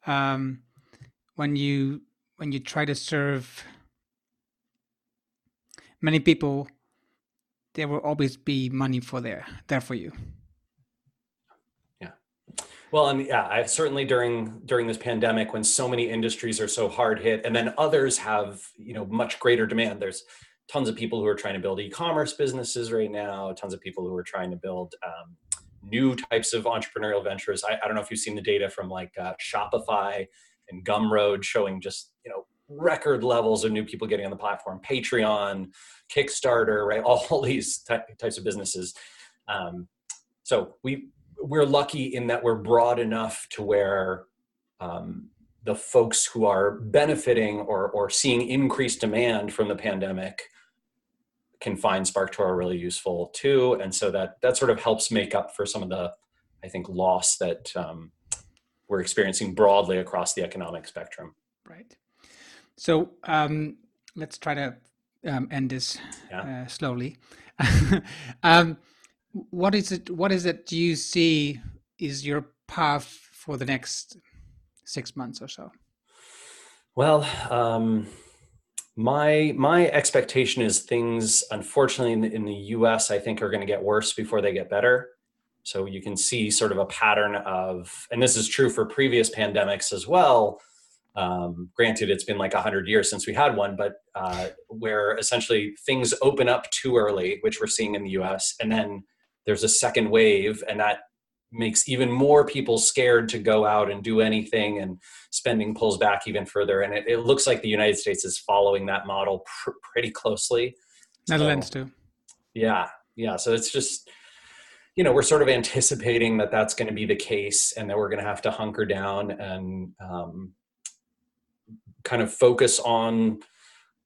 um, when you when you try to serve many people there will always be money for there there for you. Yeah. Well and yeah i certainly during during this pandemic when so many industries are so hard hit and then others have you know much greater demand. There's tons of people who are trying to build e-commerce businesses right now tons of people who are trying to build um, new types of entrepreneurial ventures. I, I, don't know if you've seen the data from like uh, shopify and gumroad showing just you know record levels of new people getting on the platform patreon kickstarter right [laughs] all these ty- types of businesses um, so we we're lucky in that we're broad enough to where um, the folks who are benefiting or, or seeing increased demand from the pandemic can find SparkToro really useful too. And so that that sort of helps make up for some of the, I think, loss that um, we're experiencing broadly across the economic spectrum. Right. So um, let's try to um, end this yeah. uh, slowly. [laughs] um, what is it? What is it Do you see is your path for the next six months or so? Well, um, my my expectation is things, unfortunately, in the, in the U.S., I think are going to get worse before they get better. So you can see sort of a pattern of, and this is true for previous pandemics as well um, granted, it's been like 100 years since we had one, but uh, where essentially things open up too early, which we're seeing in the US, and then there's a second wave, and that makes even more people scared to go out and do anything, and spending pulls back even further. And it, it looks like the United States is following that model pr- pretty closely. Netherlands So- too. Yeah, yeah. So it's just, you know, we're sort of anticipating that that's going to be the case, and that we're going to have to hunker down and um, kind of focus on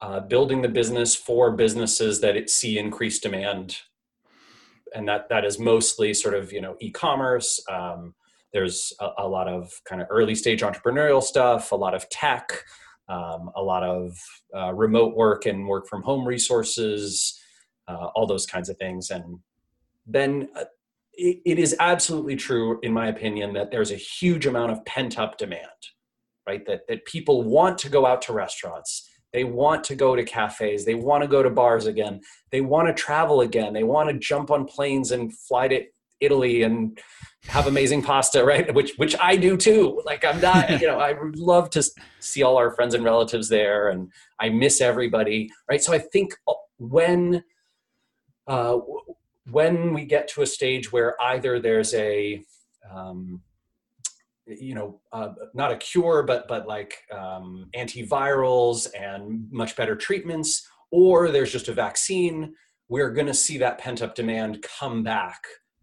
uh, building the business for businesses that it see increased demand, and that that is mostly sort of you know e-commerce. Um, there's a, a lot of kind of early stage entrepreneurial stuff, a lot of tech, um, a lot of uh, remote work and work from home resources uh, all those kinds of things. And then uh, it, it is absolutely true, in my opinion, that there's a huge amount of pent up demand, right? That, that people want to go out to restaurants. They want to go to cafes. They want to go to bars again. They want to travel again. They want to jump on planes and fly to Italy and have amazing pasta, [laughs] right? Which which I do too. Like I'm not, [laughs] you know, I would love to see all our friends and relatives there, and I miss everybody, right? So I think uh, when uh, when we get to a stage where either there's a um, you know uh, not a cure but but like um, antivirals and much better treatments or there's just a vaccine we're going to see that pent up demand come back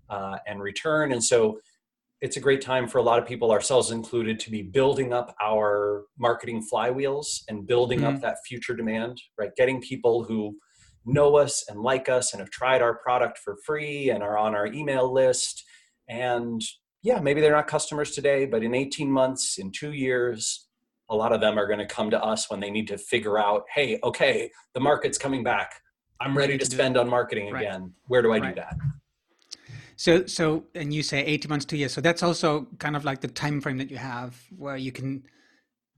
uh, and return and so it's a great time for a lot of people ourselves included to be building up our marketing flywheels and building up Mhm. that future demand right getting people who know us and like us and have tried our product for free and are on our email list and yeah maybe they're not customers today but in 18 months in two years a lot of them are going to come to us when they need to figure out hey okay the market's coming back i'm ready to spend on marketing Right. again where do i Right. do that So, so, and you say 18 months, two years. So that's also kind of like the time frame that you have where you can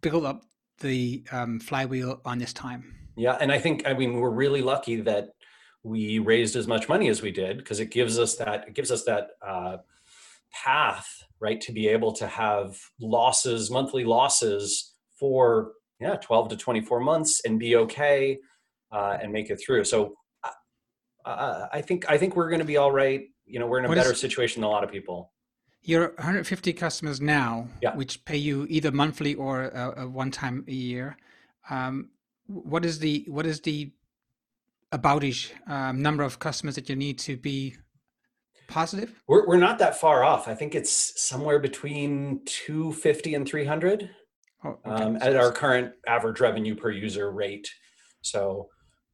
build up the um, flywheel on this time. Yeah, and I think I mean we're really lucky that we raised as much money as we did because it gives us that it gives us that uh, path right to be able to have losses monthly losses for yeah 12 to 24 months and be okay uh, and make it through. So uh, uh, I think I think we're going to be all right. You know, we're in a What better is- situation than a lot of people. You're 150 customers now, Yeah. which pay you either monthly or uh, uh, one time a year. Um, what is the what is the aboutish um, number of customers that you need to be positive? We're we're not that far off. I think it's somewhere between 250 and 300. Oh, okay. um, at our current average revenue per user rate. So,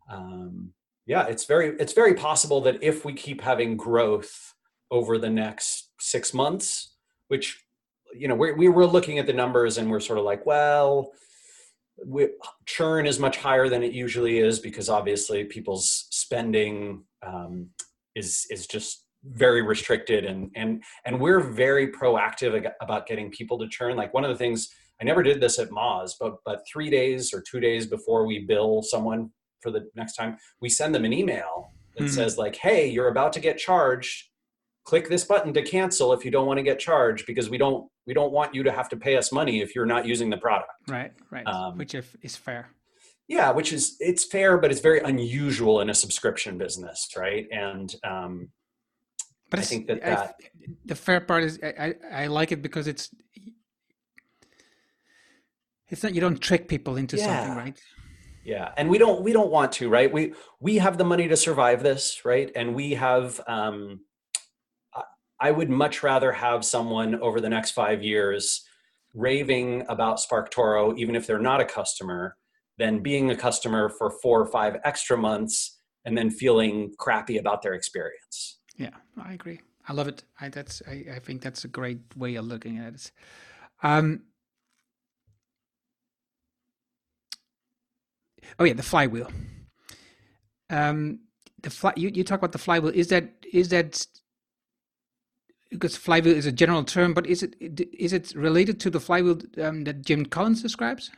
um, yeah, it's very it's very possible that if we keep having growth over the next six months, which you know we we were looking at the numbers and we're sort of like, well, we, churn is much higher than it usually is because obviously people's spending um, is is just very restricted and and and we're very proactive about getting people to churn like one of the things I never did this at Moz, but but three days or two days before we bill someone for the next time, we send them an email that Mhm. says like, "Hey, you're about to get charged. Click this button to cancel if you don't want to get charged because we don't we don't want you to have to pay us money if you're not using the product." right, right, um, which if, is fair. Yeah, which is it's fair, but it's very unusual in a subscription business, right? And um, But I think that I- the fair part is I, I, I like it because it's it's not you don't trick people into something, right? yeah. And we don't we don't want to right? We we have the money to survive this right? And we have um I- i would much rather have someone over the next five years raving about sparktoro even if they're not a customer than being a customer for four or five extra months and then feeling crappy about their experience Yeah, I agree. I love it. I that's I, I think that's a great way of looking at it. Um Oh yeah, the flywheel. Um the fly you, you talk about the flywheel. Is that is that because flywheel is a general term, but is it is it related to the flywheel um, that Jim Collins describes?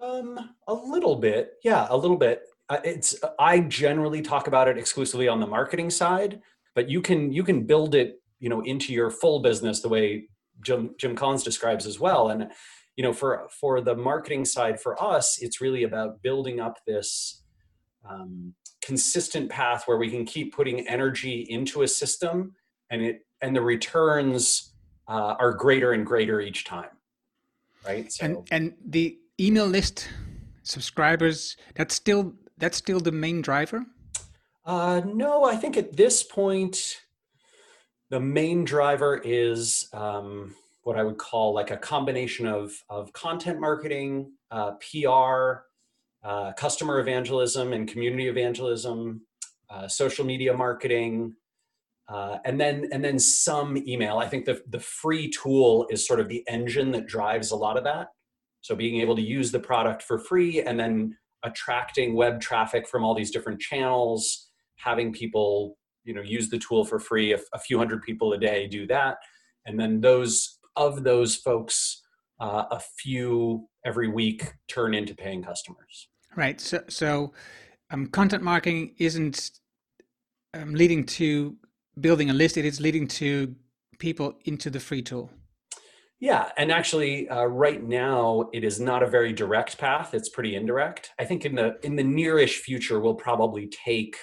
Um, a little bit, yeah, a little bit. Uh, it's I generally talk about it exclusively on the marketing side, but you can you can build it, you know, into your full business the way Jim Jim Collins describes as well. And you know, for for the marketing side for us, it's really about building up this um, consistent path where we can keep putting energy into a system, and it and the returns uh, are greater and greater each time, right? So. And and the email list subscribers that's still that's still the main driver? Uh, no, I think at this point, the main driver is um, what I would call like a combination of, of content marketing, uh, PR, uh, customer evangelism and community evangelism, uh, social media marketing, uh, and then and then some email. I think the the free tool is sort of the engine that drives a lot of that. So being able to use the product for free and then attracting web traffic from all these different channels, having people you know use the tool for free. If a few hundred people a day do that, and then those of those folks, uh, a few every week turn into paying customers. Right. So so um, content marketing isn't um, leading to building a list, it is leading to people into the free tool. Yeah, and actually, uh, right now it is not a very direct path. It's pretty indirect. I think in the in the nearish future, we'll probably take,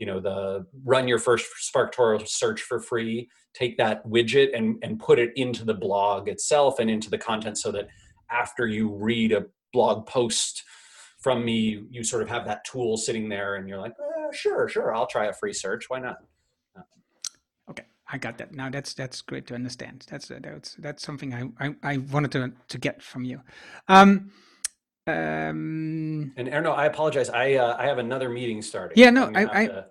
you know, the run your first SparkToro search for free, take that widget and and put it into the blog itself and into the content, so that after you read a blog post from me, you sort of have that tool sitting there, and you're like, eh, sure, sure, I'll try a free search. Why not? I got that. Now that's that's great to understand. That's uh, that's that's something I, I, I wanted to to get from you. Um, um, and Erno, I apologize. I uh, I have another meeting starting. Yeah, no, I I,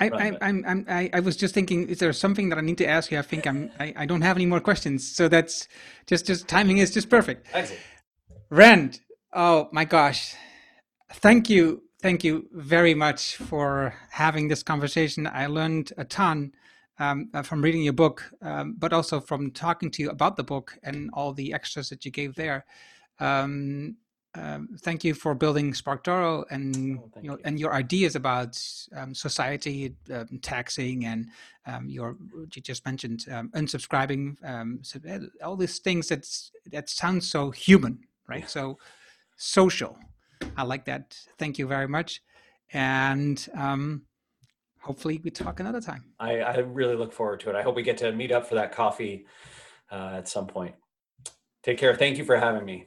I, I, I'm, I'm, I, I was just thinking, is there something that I need to ask you? I think I'm, I, I don't have any more questions. So that's just, just timing is just perfect. Excellent. Rand, oh my gosh. Thank you. Thank you very much for having this conversation. I learned a ton um, uh, from reading your book, um, but also from talking to you about the book and all the extras that you gave there. Um, um thank you for building SparkToro and oh, you know, you. and your ideas about um, society, um, taxing, and your you just mentioned unsubscribing. So eh, all these things that that sounds so human, right? Yeah. So social. I like that. Thank you very much. And hopefully we talk another time. I, I really look forward to it. I hope we get to meet up for that coffee uh, at some point. Take care. Thank you for having me.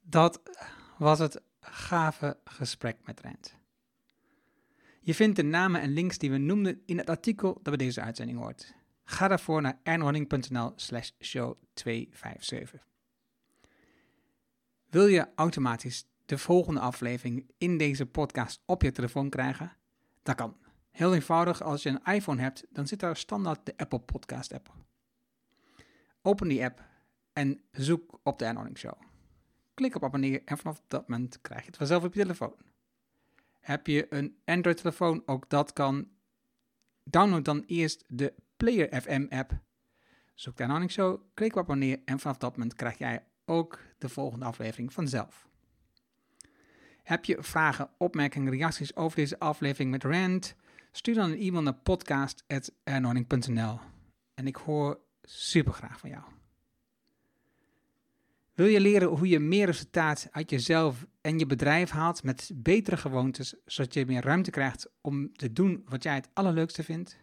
Dat was het gave gesprek met Rent. Je vindt de namen en links die we noemden in het artikel dat bij deze uitzending hoort. Ga daarvoor naar ernhorning.nl slash show 257. Wil je automatisch de volgende aflevering in deze podcast op je telefoon krijgen? Dat kan. Heel eenvoudig, als je een iPhone hebt, dan zit daar standaard de Apple Podcast app. Open die app en zoek op de Annoying Show. Klik op abonneer en vanaf dat moment krijg je het vanzelf op je telefoon. Heb je een Android telefoon, ook dat kan. Download dan eerst de Player FM app. Zoek de Annoying Show, klik op abonneer en vanaf dat moment krijg jij ook de volgende aflevering vanzelf. Heb je vragen, opmerkingen, reacties over deze aflevering met Rand? Stuur dan een e-mail naar podcast.ernorning.nl en ik hoor super graag van jou. Wil je leren hoe je meer resultaat uit jezelf en je bedrijf haalt met betere gewoontes, zodat je meer ruimte krijgt om te doen wat jij het allerleukste vindt?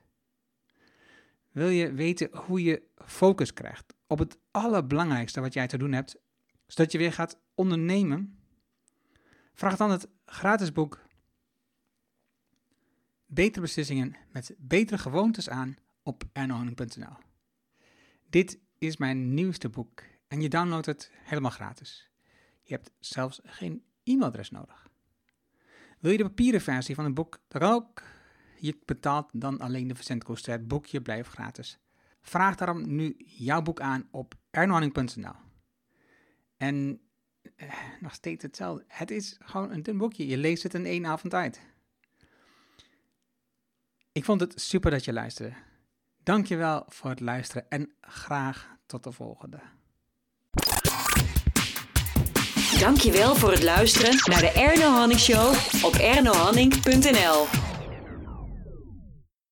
Wil je weten hoe je focus krijgt op het allerbelangrijkste wat jij te doen hebt, zodat je weer gaat ondernemen? Vraag dan het gratis boek Betere beslissingen met betere gewoontes aan op ernoning.nl. Dit is mijn nieuwste boek en je downloadt het helemaal gratis. Je hebt zelfs geen e-mailadres nodig. Wil je de papieren versie van het boek dan ook? Je betaalt dan alleen de verzendkosten. Het boekje blijft gratis. Vraag daarom nu jouw boek aan op ernoning.nl. En eh, nog steeds hetzelfde. Het is gewoon een dun boekje. Je leest het in één avond uit. Ik vond het super dat je luisterde. Dankjewel voor het luisteren en graag tot de volgende. Dankjewel voor het luisteren naar de Erno Hanning Show op ernohanning.nl.